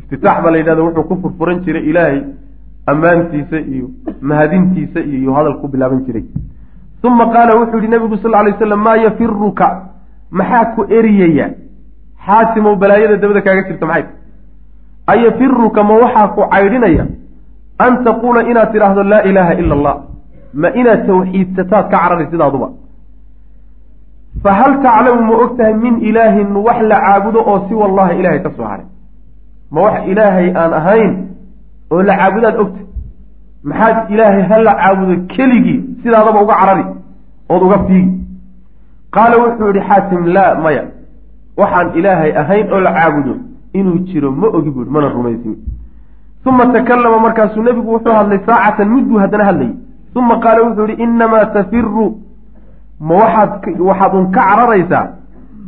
iftitaax baa la yidhahda wuxuu ku furfuran jiray ilaahay ammaantiisa iyo mahadintiisa iyo yuu hadal ku bilaaban jiray uma qaala wuxuu yihi nebigu sal lay slam maa yafiruka maxaa ku eriyaya xaasimow balaayada dabada kaaga jirta maxay ayafiruka ma waxaa ku caydhinaya an taquula inaad tidhaahdo laa ilaaha ila allah ma inaad tawxiidsataad ka carari sidaaduba fa hal taclamu ma og tahay min ilaahin wax la caabudo oo si wallahi ilaahay ka soo haray ma wax ilaahay aan ahayn oo la caabudaad ogtahay maxaad ilaahay ha la caabudo keligii sidaadaba uga carari ood uga fiigi qaala wuxuu yihi xaatim laa maya waxaan ilaahay ahayn oo la caabudo inuu jiro ma ogi buuhi mana rumaysin uma takallama markaasuu nebigu wuxuu hadlay saacatan mudduu haddana hadlayay uma qaala wuxuu yihi innamaa tafiru ma waxaad waxaad un ka cararaysaa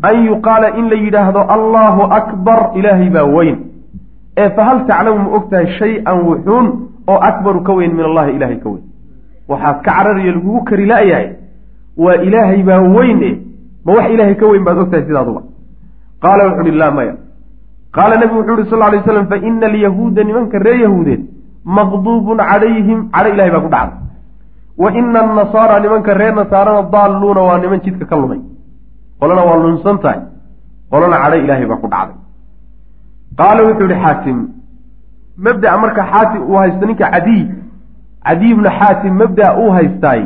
an yuqaala in la yidhaahdo allahu akbar ilaahay baa weyn ee fahal taclamu ma og tahay shay-an wuxuun oo akbaru ka weyn min allahi ilaahay ka weyn waxaad ka cararayo lagugu kari la-yahay waa ilaahay baa weyn e ma wax ilaahay ka weyn baad og tahay sidaaduba qaala wuxu uhi laa maya qaala nebigu wuxuu uhi sal lay slam fa ina alyahuuda nimanka reer yahuudeed maqduubun calayhim cadho ilahay baa ku dhacday wa ina annasaara nimanka reer nasaarana daalluuna waa niman jidka ka lumay qolana waa lunsan tahay qolana cadho ilaahay baa ku dhacday qaala wuxuu yihi xaatim mabdaa marka xaatim uu haysto ninka cadiy cadiy bnu xaatim mabdaa uu haystaay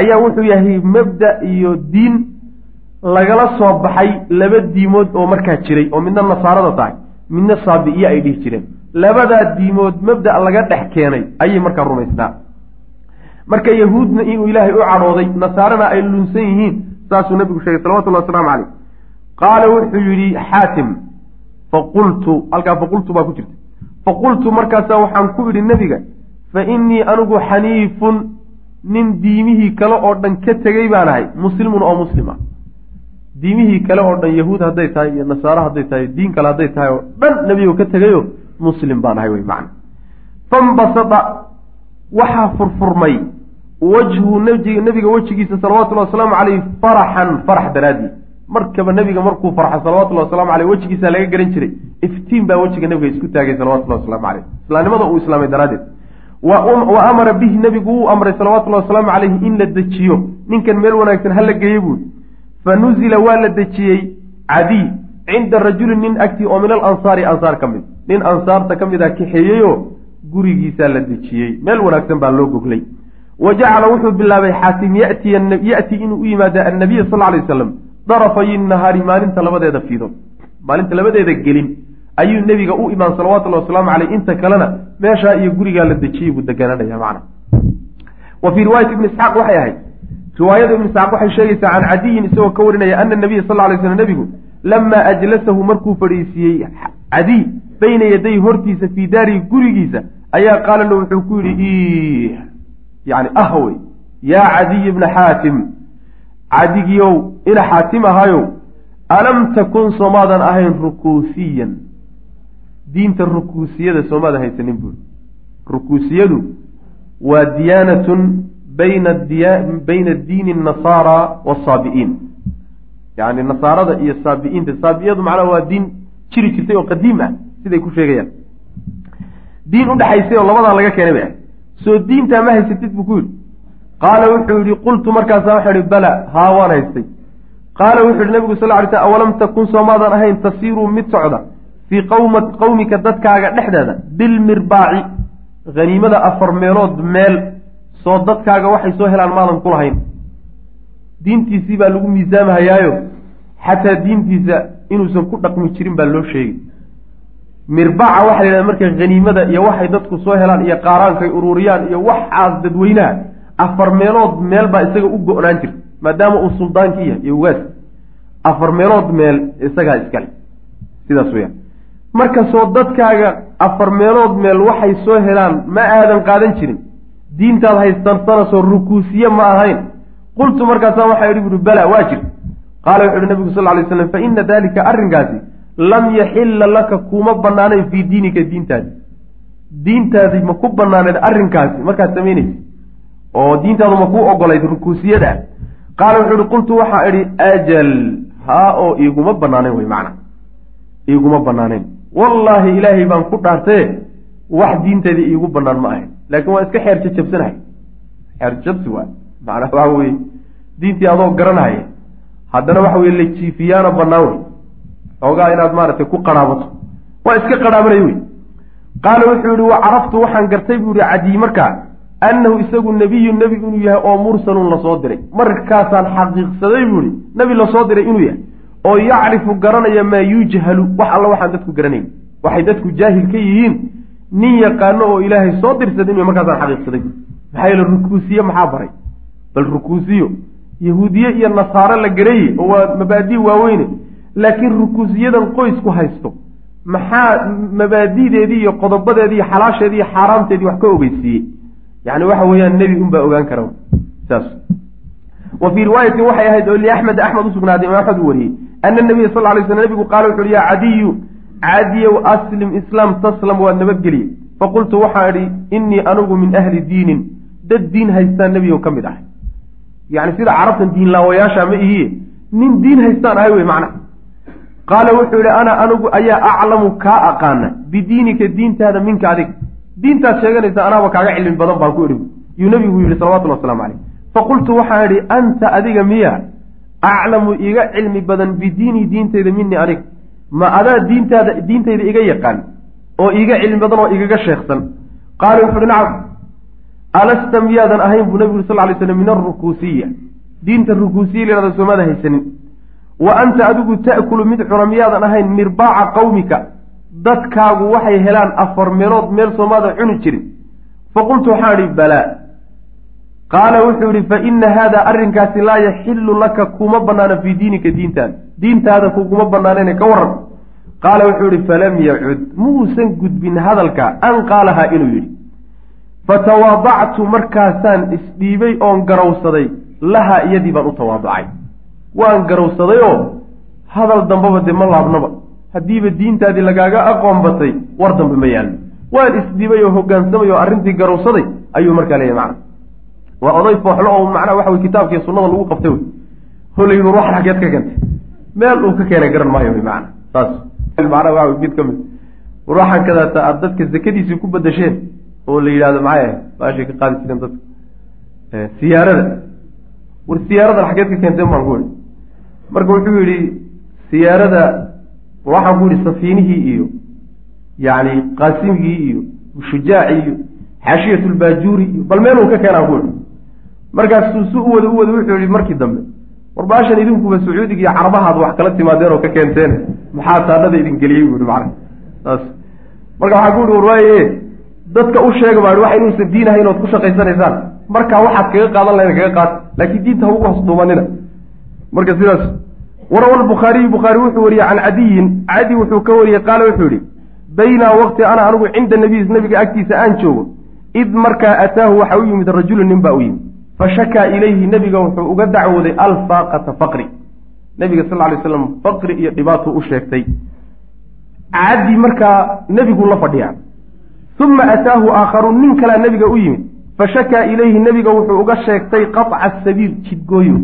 ayaa wuxuu yahay mabda iyo diin lagala soo baxay laba diimood oo markaa jiray oo midna nasaarada tahay midna saabi'iye ay dhihi jireen. Labadaa diimood mabda laga dhex keenay ayay markaa rumaysnaa. Marka yahuudna inuu ilaahay u cadhooday nasaarana ay lunsan yihiin saasuu nabigu sheegay salawatullahi wasalaamu caleyh qaala wuxuu yidhi xaatim faqultu halkaa faqultu baa ku jirta faqultu markaasaa waxaan ku idhi nebiga fa innii anigu xaniifun nin diimihii kale oo dhan ka tegey baan ahay muslimun oo muslim ah diimihii kale oo dhan yahuud hadday tahay iyo nasaaro hadday tahay diin kale hadday tahay oo dhan nebigo ka tegayo muslim baan ahay wey macna. Fambasada waxaa furfurmay wajhu nebiga wejigiisa salawatullahi wasalaamu caleyh faraxan farax daraadii markaba nebiga markuu farxo salawatullahi waslamu caleyh wejigiisa laga garan jiray. Iftiin baa wejiga nebiga isku taagay salawatullahi waslamu caleyh islaamnimada uu islaamay daraaddeed. Wa amara bihi nebigu wuu amray salawatullahi wasalaamu caleyhi in la dejiyo. Ninkan meel wanaagsan hala geeye buuri fa nuzila waa la dejiyey cadiy cinda rajulin nin agtii oo min alansaari ansaar ka mid nin ansaarta ka mid a kaxeeyeyoo gurigiisaa la dejiyey meel wanaagsan baa loo goglay wa jacala wuxuu bilaabay xaatim yati inuu u yimaada annabiya sal lay wasalam darafay nahaari maalinta labadeeda fiidood maalinta labadeeda gelin ayuu nebiga u imaan salawatullahi wasalaamu caleyh inta kalena meeshaa iyo gurigaa la dejiyey buu degananaya macna wa fii riwaayati ibni isxaaq waxay ahayd riwaayada ibni isxaaq waxay sheegaysaa can cadiyin isagoo ka warinaya ana nabiya sal lay slam nebigu lamaa ajlasahu markuu fadhiisiiyey cadiy bayna yaday hortiisa fii daarihi gurigiisa ayaa qaala lo wuxuu ku yidhi ih yani ah wey yaa cadiy bna xaatim cadigiyow ina xaatim ahayow alam takun soomaadan ahayn rukuusiyan? Diinta rukuusiyada soomaada haysanin buuri rukuusiyadu waa diyaanatun bayna diini nasaara wasaabi'iin yani nasaarada iyo saabi'iinta. Saabi'iyadu macnaha waa diin jiri jirtay oo qadiim ah siday ku sheegayaan. Diin udhexaysay oo labadaa laga keenay bay ahay soo diintaa ma haysatid buu ku yidhi. Qaala wuxuu yihi qultu markaasa waxaa ihi bala haa waan haystay. Qaala wuxuu yihi nabigu sal ly sl awalam takun soomaadan ahayn tasiiruu mid socda fii qawma qawmika dadkaaga dhexdeeda bilmirbaaci haniimada afar meelood meel soo dadkaaga waxay soo helaan maadan ku lahayn. Diintiisii baa lagu miisaamahayaayo. Xataa diintiisa inuusan ku dhaqmi jirin baa loo sheegay. Mirbaaca waxa la yidhahda marka haniimada iyo waxay dadku soo helaan iyo qaaraankay ururiyaan iyo waxaas dadweynaha afar meelood meel baa isaga u go-naan jirta maadaama uu suldaankii yahay iyo ugaas. Afar meelood meel isagaa iskale sidaas weyaan marka soo dadkaaga afar meelood meel waxay soo helaan ma aadan qaadan jirin diintaad haystansana soo rukuusiye ma ahayn. qultu markaasaa waxaa idhi buuri bala waa jir. Qaala wuxu uhi nabigu sal ly slam fa ina dalika arrinkaasi lam yaxilla laka kuma banaanayn fii diinika diintaadi. Diintaadi ma ku banaaneed arrinkaasi markaad samaynaysa oo diintaadu ma kuu ogolayd rukuusiyada. Qaala wuxuu ihi qultu waxaa idhi ajal haa oo iiguma banaanayn wey macna. Iiguma banaanayn wallaahi ilaahay baan ku dhaartee wax diinteedii iigu banaan ma ahayn laakiin waa iska xeer jajabsanahay xeer jabsi waay macnaa waxa weye diintii adoo garanaya haddana waxa weye la jiifiyaana banaan wey xoogaa inaad maaragtay ku qarhaabato waa iska qarhaabanay wey qaala wuxuu yihi wa caraftu waxaan gartay buu yihi cadiy markaa annahu isagu nebiyu nebi inuu yahay oo mursalun la soo diray. Markaasaan xaqiiqsaday buu ihi nebi la soo diray inuu yahay oo yacrifu garanaya maa yujhalu wax alla waxaan dadku garanayn. Waxay dadku jaahil ka yihiin nin yaqaano oo ilaahay soo dirsaday inu markaasaan xaqiiqsaday. Maxaa yeele rukuusiye maxaa baray? Bal rukuusiyo yahuudiye iyo nasaaro la garaye oo waa mabaadi waaweyne. Laakiin rukuusiyadan qoysku haysto maxaa mabaadideedii iyo qodobadeedii iyo xalaasheedii iyo xaaraamteedii wax ka ogeysiiyey? Yani waxa weeyaan nebi unbaa ogaan kara. Saas. Wa fii riwaayatin waxay ahayd oo liaxmed axmed usugnaaday imaam axmed uu wariyey ana nabiya sal lay sl nebigu qaala wuxu uhi yaa cadiyu cadiyow aslim islaam taslam waad nabadgeliye faqultu waxaan idhi innii anigu min ahli diinin dad diin haystaan nebigow ka mid ahay yani sida carabtan diinlaawayaasha ma ihiye nin diin haystaan ahay wey macna qaala wuxuu yihi ana anigu ayaa aclamu kaa aqaana bidiinika diintaada minka adig diintaad sheeganaysa anaaba kaaga cilmi badan baan ku idhi yuu nebigu yihi salawatulli waslamu caleyh faqultu waxaan idhi anta adiga miya aclamu iga cilmi badan bidiinii diintayda minii aniga ma adaa diintaada diintayda iga yaqaan oo iiga cilmi badan oo igaga sheeksan. Qaala wuxu uhi nacam alasta miyaadan ahayn buu nabigu sal lay slam min arukuusiya diinta rukuusiya layhahda soomada haysanin. Wa anta adigu ta'kulu mid cuna miyaadan ahayn mirbaaca qawmika. Dadkaagu waxay helaan afar meelood meel soomaada cuni jirin. Faqultu waxaan idhi balaa qaala wuxuu yihi fa ina haada arrinkaasi laa yaxilu laka kuma banaana fii diinika diintaada diintaada kuguma banaanayne ka waran qaala wuxuu yihi falam yacud. Muusan gudbin hadalka an qaalahaa inuu yidhi. Fatawaadactu markaasaan isdhiibay oon garawsaday lahaa iyadii baan u tawaadacay. Waan garawsaday oo hadal dambaba dee ma laabnaba haddiiba diintaadii lagaaga aqoon batay war dambe ma yaallo. Waan isdhiibay oo hogaansamay oo arrintii garawsaday ayuu markaa leeyahy macna waa oday fooxlo oo macnaha waxa wey kitaabkii sunnada lagu qabtay wey holaydu ruuxan xageed ka keentay. Meel uu ka keenay garan maayo wy macna saas. Macnaha waa mid ka mid. Ruuxan kadaata aada dadka zakadiisii ku badasheen oo la yidhahdo maxay ahay baashay ka qaadi jireen dadka. Siyaarada. War siyaaradan xageed ka keenteen baan ku ihi marka wuxuu yidhi siyaarada waxaan ku yihi safiinihii iyo yacni qaasimigii iyo shujaaci iyo xaashiyat lbaajuuri iyo bal meel uu ka keenaan ku ihi markaasuu su u wada u wada wuxuu yihi markii dambe war baashan idinkuba sacuudiga iyo carabahaad wax kala timaadeen oo ka keenteen? Maxaa taadhada idin geliyey? bu ihi macna saas. Marka waxaa ku ihi war dadka u sheega baa waxa inuusan diin ahayn ood ku shaqaysanaysaan. Markaa waxaad kaga qaadan lahayn kaga qaad. Laakiin diinta ha ugu hoos dhuumanina marka sidaas warawa lbukhaariyu bukhaari wuxuu wariyey can cadiyin. Cadi wuxuu ka wariyey qaala wuxuu yihi baynaa waqti ana anigu cinda nabiy nabiga agtiisa aan joogo id markaa ataahu waxa u yimid rajulu nin baa u yimid fashakaa ilayhi nebiga wuxuu uga dacwooday alfaaqata faqri. Nebiga sal ly slam faqri iyo dhibaatuu u sheegtay. Caddi markaa nebiguu la fadhiyaa. Uma ataahu aakharu nin kalaa nebiga u yimid. Fashakaa ilayhi nebiga wuxuu uga sheegtay qaطca sabiil jidgooyo.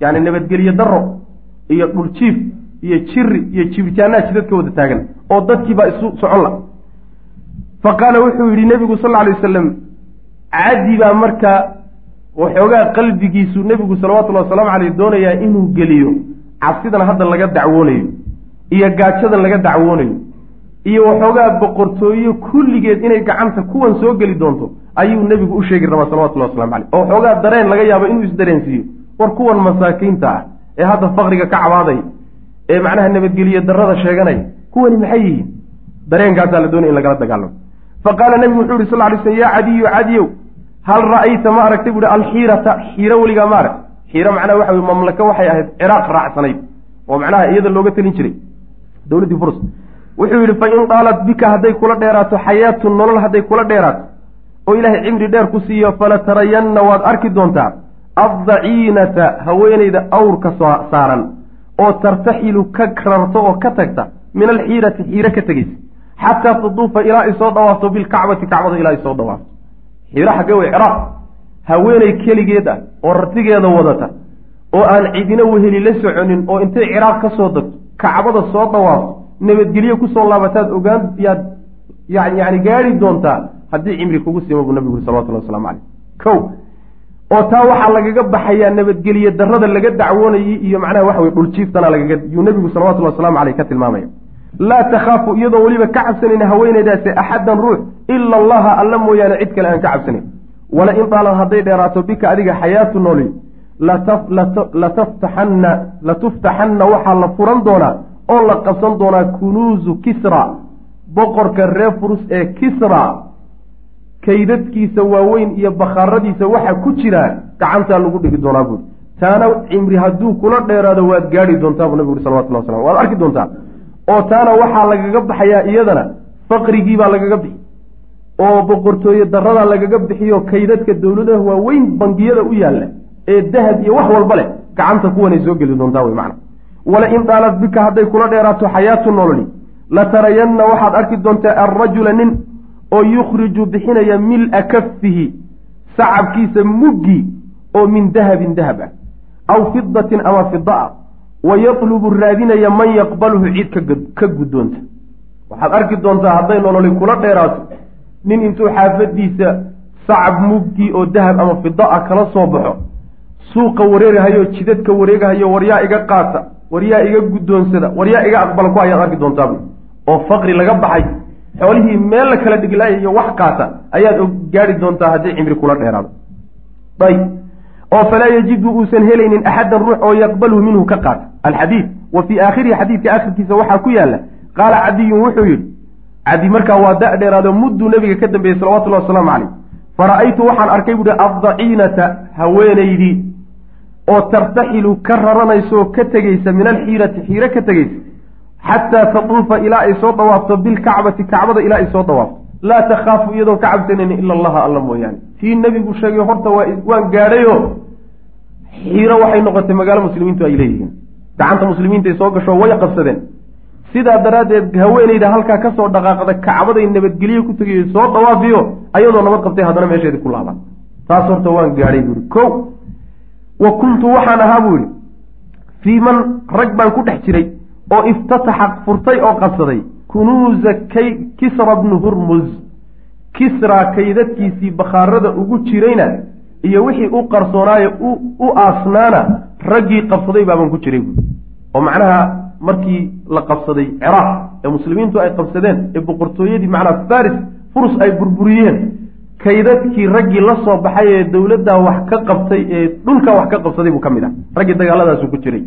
Yani nabadgelyo daro iyo dhuljiif iyo jiri iyo jibitaanaa jidadka wada taagan oo dadkiibaa isu socon la fa qaala wuxuu yidhi nebigu sal ly wasalam caddi baa markaa waxoogaa qalbigiisu nebigu salawatullahi wasalaamu caleyh doonayaa inuu geliyo cabsidan hadda laga dacwoonayo iyo gaajadan laga dacwoonayo iyo waxoogaa boqortooyo kulligeed inay gacanta kuwan soo geli doonto ayuu nebigu u sheegi rabaa salawatullahi waslamu caleyh oo waxoogaa dareen laga yaabo inuu isdareensiiyo war kuwan masaakiinta ah ee hadda faqriga ka cabaaday ee macnaha nabadgeliye darada sheeganaya kuwani maxay yihiin? Dareenkaasaa la doonaya in lagala dagaalamo. Fa qaala nebigu wuxuu yihi sal ly slm yaa cadiyu cadiyow hal ra'ayta ma aragtay buuhi alxiirata xiiro weligaa ma arag xiiro macnaha waxa wey mamlaka waxay ahayd ciraaq raacsanayd oo macnaha iyada looga telin jiray dowladdii furs wuxuu yidhi fa in daalat bika hadday kula dheeraato xayaatu nolol hadday kula dheeraato oo ilaahay cimri dheer ku siiyo fala tarayanna waad arki doontaa addaciinata haweenayda awrka saaran oo tartaxilu ka rarto oo ka tagta min alxiirati xiiro ka tegeysa xataa taduufa ilaa ay soo dhawaafto bilkacbati kacbada ilaa ay soo dhawaafto xiiro xaggee wey ciraaq haweenay keligeed ah oo rartigeeda wadata oo aan cidina weheli la soconin oo intay ciraaq ka soo degto kacbada soo dhawaafto nabadgelyo ku soo laabataad ogaan yaad yani gaari doontaa haddii cimri kugu siima buu nabigu uri salawatullah waslamu caleyh kow oo taa waxaa lagaga baxayaa nabadgelye darada laga dacwoonayay iyo macnaha waxa wey dhuljiiftana lagaga yuu nebigu salawatullahi waslamu caleyh ka tilmaamaya laa takhaafu iyadoo weliba ka cabsanayn haweenaydaasi axadan ruux ila allaha alla mooyaane cid kale aan ka cabsanayn wala in daalad hadday dheeraato bika adiga xayaatu nooli lataftaxanna latuftaxanna waxaa la furan doonaa oo la qabsan doonaa kunuuzu kisra boqorka reer furus ee kisra. Kaydadkiisa waaweyn iyo bakhaaradiisa waxa ku jira gacantaa lagu dhigi doonaa buuri taana cimri hadduu kula dheeraado waad gaadhi doontaa buu nabigu uri salawatullah waslam waad arki doontaa oo taana waxaa lagaga baxayaa iyadana faqrigiibaa lagaga bixi oo boqortooye daradaa lagaga bixiyo kaydadka dowladaha waaweyn bangiyada u yaalla ee dahab iyo wax walba leh gacanta kuwanay soo geli doontaa wey macna. Wala in daalad bika hadday kula dheeraato xayaatu nololi la tarayanna waxaad arki doontaa alrajula nin oo yukhriju bixinaya mil-a kafihi sacabkiisa muggi oo min dahabin dahab ah aw fidatin ama fida ah wa yatlubu raadinaya man yaqbaluhu cid ka guddoonta waxaad arki doontaa hadday nololi kula dheeraato nin intuu xaafadiisa sacab muggi oo dahab ama fida ah kala soo baxo suuqa wareegahayo jidadka wareegahayo waryaa iga qaata waryaa iga guddoonsada waryaa iga aqbala ku ayaad arki doontaa bu oo faqri laga baxay xoolihii meel la kala dhiglayayo wax qaata ayaad gaari doontaa haddii cimri kula dheeraado ayb oo falaa yajidu uusan helaynin axaddan ruux oo yaqbalhu minhu ka qaata alxadiid wa fii aakhirihi xadiidka aakhirkiisa waxaa ku yaalla qaala cadiyun wuxuu yidhi cadi markaa waa da dheeraado mudduu nabiga ka dambeeyey salawatullahi wasalaamu caleyh fara-aytu waxaan arkay buuhi addaciinata haweenaydii oo tartaxilu ka raranaysa oo ka tegeysa min alxiirati xiiro ka tegeysa xataa tatuufa ilaa ay soo dawaafto bilkacbati kacbada ilaa ay soo dawaafto laa takhaafu iyadoo ka cabsanaynin ila allaha alla mooyaane. Tii nebigu sheegay horta waa waan gaadhayo. Xiiro waxay noqotay magaalo muslimiintu ay leeyihiin. Gacanta muslimiintaay soo gasho way qabsadeen. Sidaa daraaddeed haweenayda halkaa ka soo dhaqaaqda kacbaday nabadgelyo ku tegayo soo dawaafiyo ayadoo nabad qabtay haddana meesheedii ku laaban taas horta waan gaadhay buuhi ko wa kuntu waxaan ahaa buu yihi fii man rag baan ku dhex jiray oo iftataxa furtay oo qabsaday kunuuza kisra bnu hurmuz. Kisraa kaydadkiisii bakhaarada ugu jirayna iyo wixii u qarsoonaayo u aasnaana raggii qabsaday baabaan ku jiray buui oo macnaha markii la qabsaday ciraaq ee muslimiintu ay qabsadeen ee boqortooyadii macnaha faris furus ay burburiyeen. Kaydadkii raggii la soo baxay ee dowladdaa wax ka qabtay ee dhulka wax ka qabsaday buu ka mid ah. Raggii dagaaladaasu ku jiray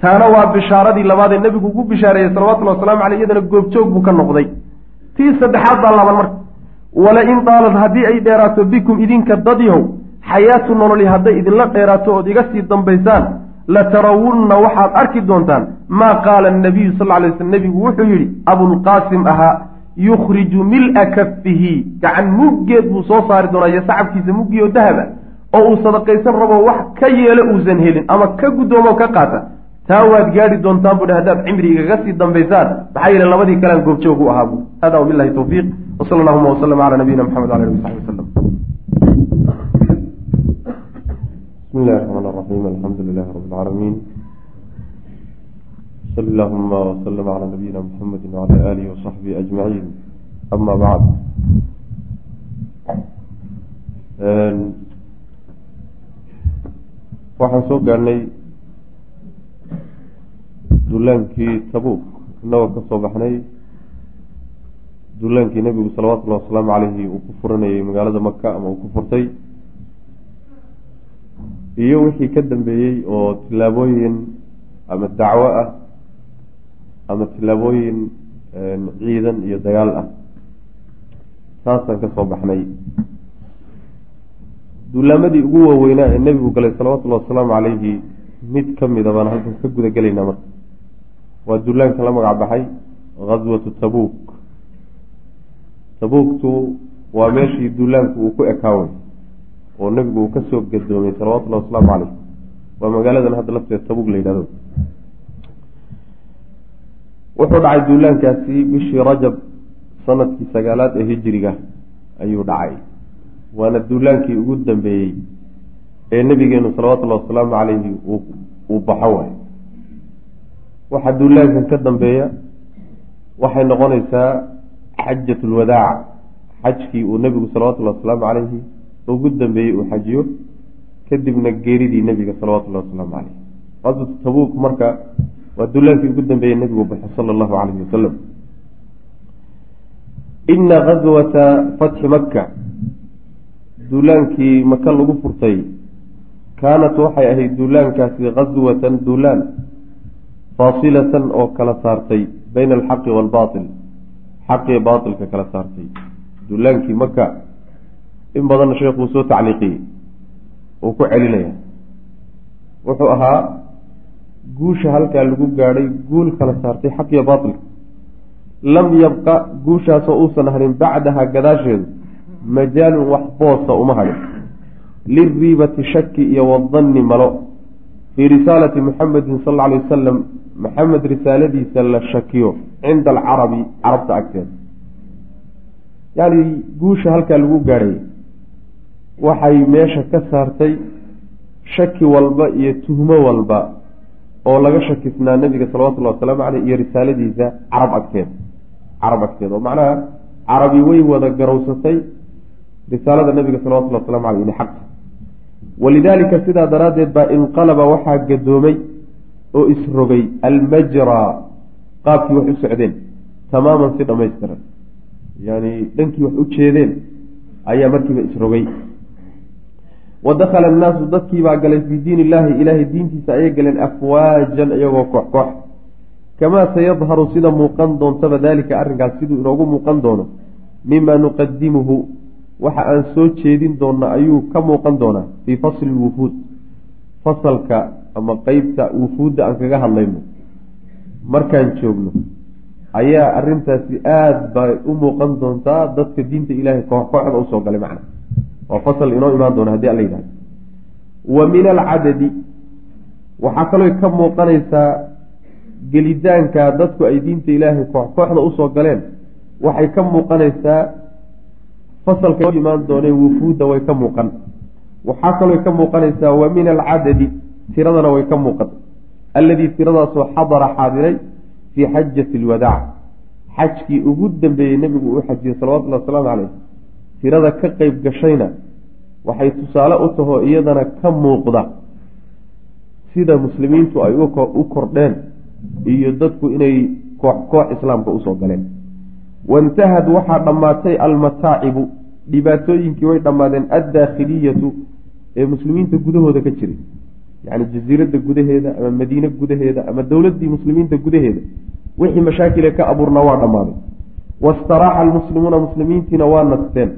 taana waa bishaaradii labaad ee nebigu ugu bishaareeyey salawatullahi waslamu caleyh iyadana goobjoog buu ka noqday. Tii saddexaad baa laaban marka. Wala in daalad haddii ay dheeraato bikum idinka dadyahow xayaatu nololi hadday idinla dheeraato ood iga sii dambaysaan latarawunna waxaad arki doontaan maa qaala anabiyu sal ly sl nebigu wuxuu yidhi abulqaasim ahaa yukhriju mil-a kafihi gacan muggeed buu soo saari doonaa iyo sacabkiisa muggii oo dahaba oo uu sadaqaysan rabo wax ka yeelo uusan helin ama ka guddoomo ka qaata taa waad gaadhi doontaan buuhi haddaad cimri igaga sii dambaysaan maxaa yeele labadii kalean goobjoog u ahaa buu. Hada wabilahi tawfiiq. Wsala allahuma waslama cala nabiyina maxamed wala alihi wasaxbi wasalam bismi illahi raxmaan raxiim alxamdu lilahi rabi lcaalamiin sal allahuma wslama cala nabiyina muxamedi wcala aalihi wasaxbihi ajmaciin. Ama bacd. Waxaan soo gaadhnay dullaankii tabuuk inagoo ka soo baxnay. Dullaankii nebigu salawatullahi wasalaamu caleyhi uu ku furanayay magaalada maka ama uu ku furtay. Iyo wixii ka dambeeyey oo tillaabooyin ama dacwo ah ama tillaabooyin ciidan iyo dagaal ah. Taasaan ka soo baxnay. Dullaamadii ugu waaweynaa ee nebigu galay salawatullahi wasalaamu caleyhi mid ka mida baan halkan ka guda gelaynaa marka waa dullaanka la magac baxay ghaswatu tabuuk. Tabuuktu waa meeshii dullaanku uu ku ekaaway oo nebigu uu ka soo gadoomay salawatullahi wasalaamu caleyh waa magaaladan hadda lafteeda tabuuk la yidhahdo wuxuu dhacay duulaankaasi bishii rajab sannadkii sagaalaad ee hijiriga ayuu dhacay. Waana duulaankii ugu dambeeyey ee nebigeenu salawatullahi wasalaamu caleyhi uu baxo waay waxaa duulaankan ka dambeeya waxay noqonaysaa xajat lwadaac xajkii uu nebigu salawatullahi wasalaamu caleyhi ugu dambeeyey uu xajiyo kadibna geeridii nebiga salawatullahi wasalaamu caleyh qaswatu tabuuk marka waa duulaankii ugu dambeeyey nebigu baxo sala allahu calayhi wasalam ina gaswata fatxi maka duulaankii maka lagu furtay kaanat waxay ahayd duulaankaasi gaswatan duulaan faasilatan oo kala saartay bayna alxaqi waalbaatil. Xaqiyo baatilka kala saartay. Duulaankii maka in badanna sheekuu soo tacliiqiyey. Uu ku celinaya wuxuu ahaa guusha halkaa lagu gaadhay guul kala saartay xaq iyo baatilka. Lam yabqa guushaasoo uusan harin bacdaha gadaasheedu majaalun wax boosa uma hadhin liriibati shaki iyo wadanni malo. Fii risaalati muxamedin sal alla alay wasalam maxamed risaaladiisa la shakiyo cinda alcarabi carabta agteeda yacni guusha halkaa lagu gaadhay waxay meesha ka saartay shaki walba iyo tuhmo walba oo laga shakisnaa nebiga salawatullahi wasalaamu caleyh iyo risaaladiisa carab agteeda carab agteeda oo macnaha carabi way wada garowsatay risaalada nebiga salawatullahi waslamu caleyh inay xaqta walidaalika sidaa daraaddeed baa inqalaba waxaa gadoomay oo isrogay almajraa qaabkii wax u socdeen tamaaman si dhammaystiran. Yani dhankii wax u jeedeen ayaa markiiba isrogay wa dakhala annaasu dadkiibaa galay fii diin illahi ilaahay diintiisa ayay galeen afwaajan iyagoo koox koox kamaa sayadharu sida muuqan doontaba daalika arrinkaas siduu inoogu muuqan doono mima nuqadimuhu waxa aan soo jeedin doona ayuu ka muuqan doonaa fii fasli lwufuud fasalka ama qeybta wufuudda aan kaga hadlayno markaan joogno ayaa arrintaasi aada bay u muuqan doontaa dadka diinta ilaahay koox kooxda u soo galay macna. Waa fasal inoo imaan doona haddii alla yidhahdo wa min alcadadi waxaa kaloo ka muuqanaysaa gelitaanka dadku ay diinta ilaahay koox kooxda u soo galeen. Waxay ka muuqanaysaa fasalka imaan doonee wufuudda way ka muuqan. Waxaa kaloo ka muuqanaysaa wa min alcadadi tiradana way ka muuqan alladii tiradaasoo xadara xaadiray fii xajati alwadaac xajkii ugu dambeeyey nebigu uu xajiyey salawatullahi wasalaamu caleyh tirada ka qeyb gashayna waxay tusaale u tahoo iyadana ka muuqda sida muslimiintu ay u kordheen iyo dadku inay koox koox islaamka u soo galeen. Waintahad waxaa dhammaatay almataacibu dhibaatooyinkii way dhammaadeen addaakhiliyatu ee muslimiinta gudahooda ka jiray yacni jasiiradda gudaheeda ama madiine gudaheeda ama dowladdii muslimiinta gudaheeda wixii mashaakile ka abuurnaa waa dhammaaday wastaraaxa almuslimuuna muslimiintiina waa nasteen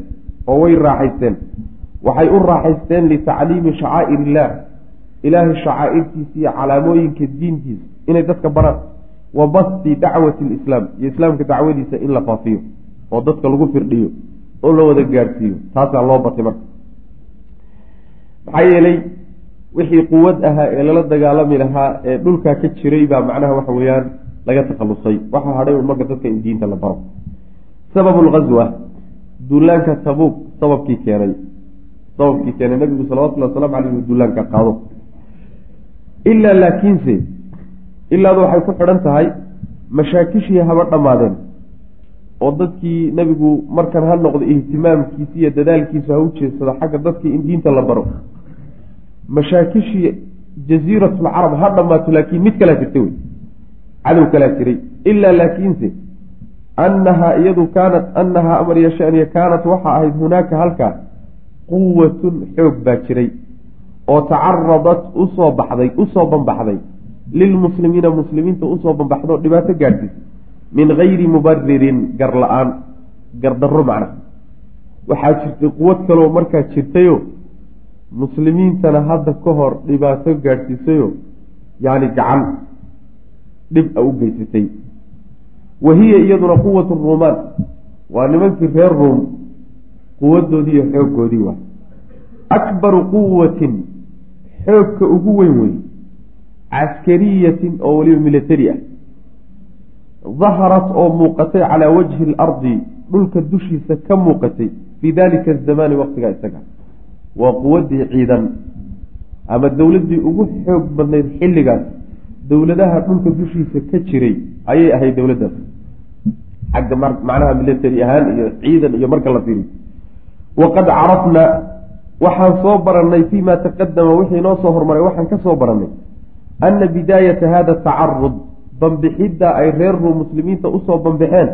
oo way raaxaysteen waxay u raaxaysteen litacliimi shacaa'ir illaah ilaahay shacaa'irtiisa iyo calaamooyinka diintiisa inay dadka baraan wa basti dacwati lislaam iyo islaamka dacwadiisa in la faafiyo oo dadka lagu firdhiyo oo la wada gaadhsiiyo taasaa loo batay marka maxaa yeelay wixii quwad ahaa ee lala dagaalami lahaa ee dhulkaa ka jiray baa macnaha waxa weeyaan laga takhalusay. Waxaa hadhay un dadka in diinta la baro. Sababu lghazwa duulaanka tabuuk sababkii keenay. Sababkii keenay nabigu salawatullhi wasalaamu caleyh uu duulaanka qaado. Ilaa laakiinse ilaadu waxay ku xidhan tahay mashaakishii haba dhammaadeen oo dadkii nebigu markan ha noqdo ihtimaamkiisi iyo dadaalkiisu ha u jeedsado xagga dadkii in diinta la baro mashaakishii jasiiratulcarab ha dhammaato laakiin mid kalaa jirta wey cadow kalaa jiray. Ilaa laakiinse annahaa iyadu kaanat annahaa amar yashaniya kaanat waxa ahayd hunaaka halkaa quwatun xoog baa jiray oo tacaradat u soo baxday u soo banbaxday lilmuslimiina muslimiinta u soo banbaxdo dhibaato gaadhsiisa min gayri mubaririn gar la'aan gardarro macna. Waxaa jirtay quwad kaloo markaa jirtayo muslimiintana hadda ka hor dhibaato gaadhsiisayo yacni gacan dhib a u geysatay. Wa hiya iyaduna quwatu ruumaan waa nimankii reer ruum quwadoodii iyo xooggoodii waa. Akbaru quwatin xoogka ugu weyn wey caskariyatin oo weliba militari ah. Daharat oo muuqatay calaa wajhi alardi dhulka dushiisa ka muuqatay fii dalika azamaani waqtigaa isaga waa quwaddii ciidan. Ama dowladdii ugu xoog badnayd xilligaas dowladaha dhulka dushiisa ka jiray ayay ahayd dowladdaas xagga macnaha military ahaan iyo ciidan iyo marka la fiiriyo. Waqad carafna waxaan soo barannay fii ma taqadama wixii noo soo hormaray waxaan ka soo barannay. Ana bidaayata hada tacarud bambixidda ay reer ruum muslimiinta u soo bambixeen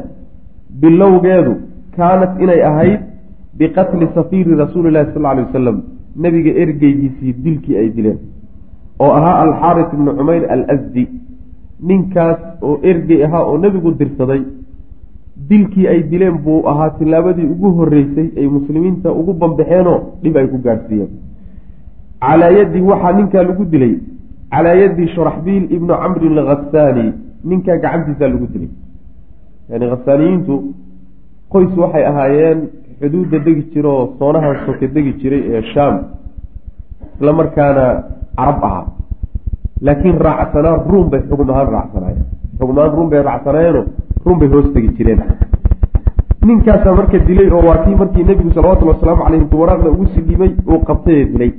bilowgeedu kaanat inay ahayd biqatli safiiri rasuuli llahi sal alay wasalam nebiga ergeygiisii dilkii ay dileen oo ahaa alxaaris ibnu cumayr alsdi ninkaas oo ergey ahaa oo nebigu dirsaday dilkii ay dileen buu ahaa tilaabadii ugu horreysay ay muslimiinta ugu bambixeenoo dhib ay ku gaadhsiiyeen calaa yaddi waxaa ninkaa lagu dilay calaa yaddi shuraxbiil ibnu camrin alkhasaani ninkaa gacantiisaa lagu dilay. Yani khasaaniyiintu qoys waxay ahaayeen xuduudda degi jira oo soonahan soke degi jiray ee shaam isla markaana carab ahaa laakiin raacsanaa ruum bay xugum ahaan raacsanaayeen ahaan ruum bay raacsanaayeenoo ruum bay hoos tegi jireen. Ninkaasaa marka dilay oo waa kii markii nebigu salawatullhi wasalaamu caleyh intuu ugu sii dhibay uu qabtay ee dilay.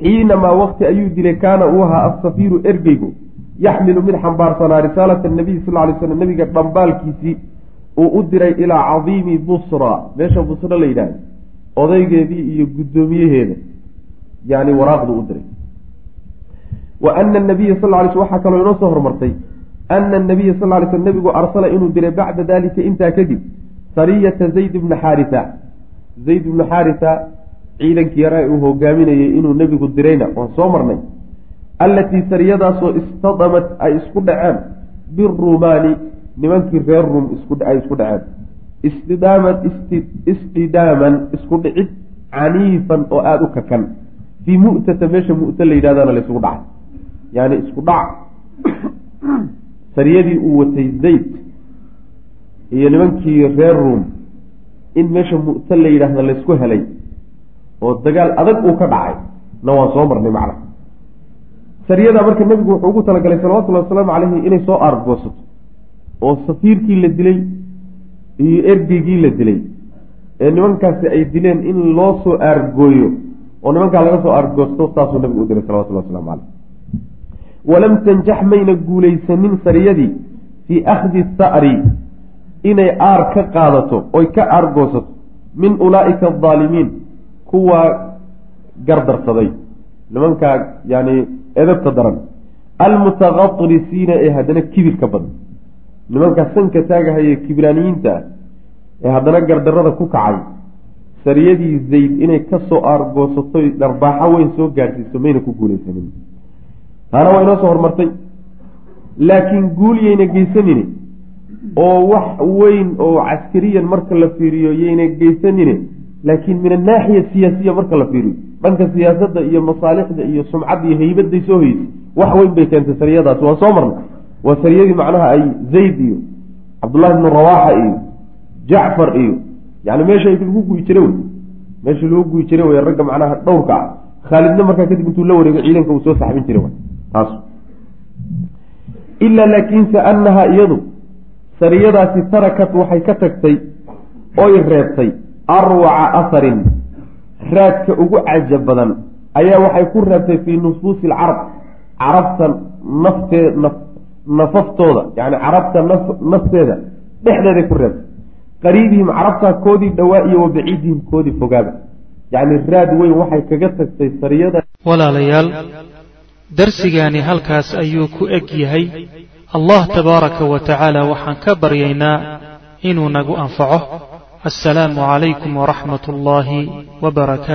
Xiinamaa waqti ayuu dilay kaana uu ahaa asafiiru ergeygu yaxmilu mid xambaarsanaa risaalata nabiy sal lay slam nebiga dhambaalkiisii uu u diray ilaa cadiimi busra meesha busra la yidhaahdo odaygeedii iyo guddoomiyaheeda yani waraaqdu u diray. Wa ana nabiya sal ly sl waxaa kaloo inoo soo hormartay ana nabiya sal ly sl nebigu arsala inuu diray bacda dalika intaa kadib sariyata zayd bna xaarisa. Zayd bnu xaarisa ciidankii yaraa uu hogaaminayay inuu nebigu dirayna waan soo marnay allatii sariyadaasoo istadamat ay isku dhaceen biruumaani nimankii reer ruum ay isku dhaceen. Istidaaman istidaaman isku dhicid caniifan oo aada u kakan fii mu'tata meesha mu'ta la yidhahdana la isugu dhacay yaani isku dhac. Sariyadii uu watay zayd iyo nimankii reer ruum in meesha mu'ta la yidhaahda laysku helay oo dagaal adag uu ka dhacay. Na waan soo marnay macna. Sariyada marka nebigu wuxuu ugu talagalay salawatullahi wasalaamu calayhi inay soo aargoosato oo safiirkii la dilay iyo ergeygii la dilay ee nimankaasi ay dileen in loo soo aargooyo oo nimankaa laga soo aargoosto saasuu nabigu u diray salawatullahi waslamu caleyh walam tanjax mayna guulaysanin sariyadii fii akhdi sa'ri inay aar ka qaadato oy ka aargoosato min ulaa'ika aldaalimiin kuwa gardarsaday. Nimankaa yani edabta daran. Almutaqatrisiina ee haddana kibirka badan nimankaa sanka taagahaye kibraaniyiinta ah ee haddana gardarada ku kacay sariyadii zayd inay ka soo aargoosato dharbaaxo weyn soo gaadhsiiso mayna ku guulaysanin. Taana waa inoo soo hormartay. Laakiin guul yayna geysanine oo wax weyn oo caskariyan marka la fiiriyo yayna geysanine laakiin min annaaxiya siyaasiya marka la fiiriyo. Dhanka siyaasadda iyo masaalixda iyo sumcadda iyo haybaday soo hoysay wax weyn bay keentay sariyadaas. Waan soo marnay waa sariyadii macnaha ay zayd iyo cabdullahi bnu rawaaxa iyo jacfar iyo yani meesha lagu guyi jira wey. Meeshii lagu guyi jira wey ragga macnaha dhowrka ah. Khaalidna markaa kadib intuu la wareego ciidanka uu soo saxbin jiray taas. Ilaa laakiinse annahaa iyadu sariyadaasi tarakat waxay ka tagtay oy reebtay arwaca aharin raadka ugu cajab badan ayaa waxay ku reebtay fii nufuusi alcarab. Carabta naftee nafaftooda yani carabta nafteeda dhexdeeday ku reebtay. Qariibihim carabtaa koodii dhowaa iyo wa baciidihim koodii fogaaba. Yacni raad weyn waxay kaga tagtay sariyada. Walaalayaal darsigaani halkaas ayuu ku eg yahay. Allah tabaaraka wa tacaala waxaan ka baryaynaa inuu nagu anfaco. Assalaamu calaykum waraxmat ullaahi wbarakaatu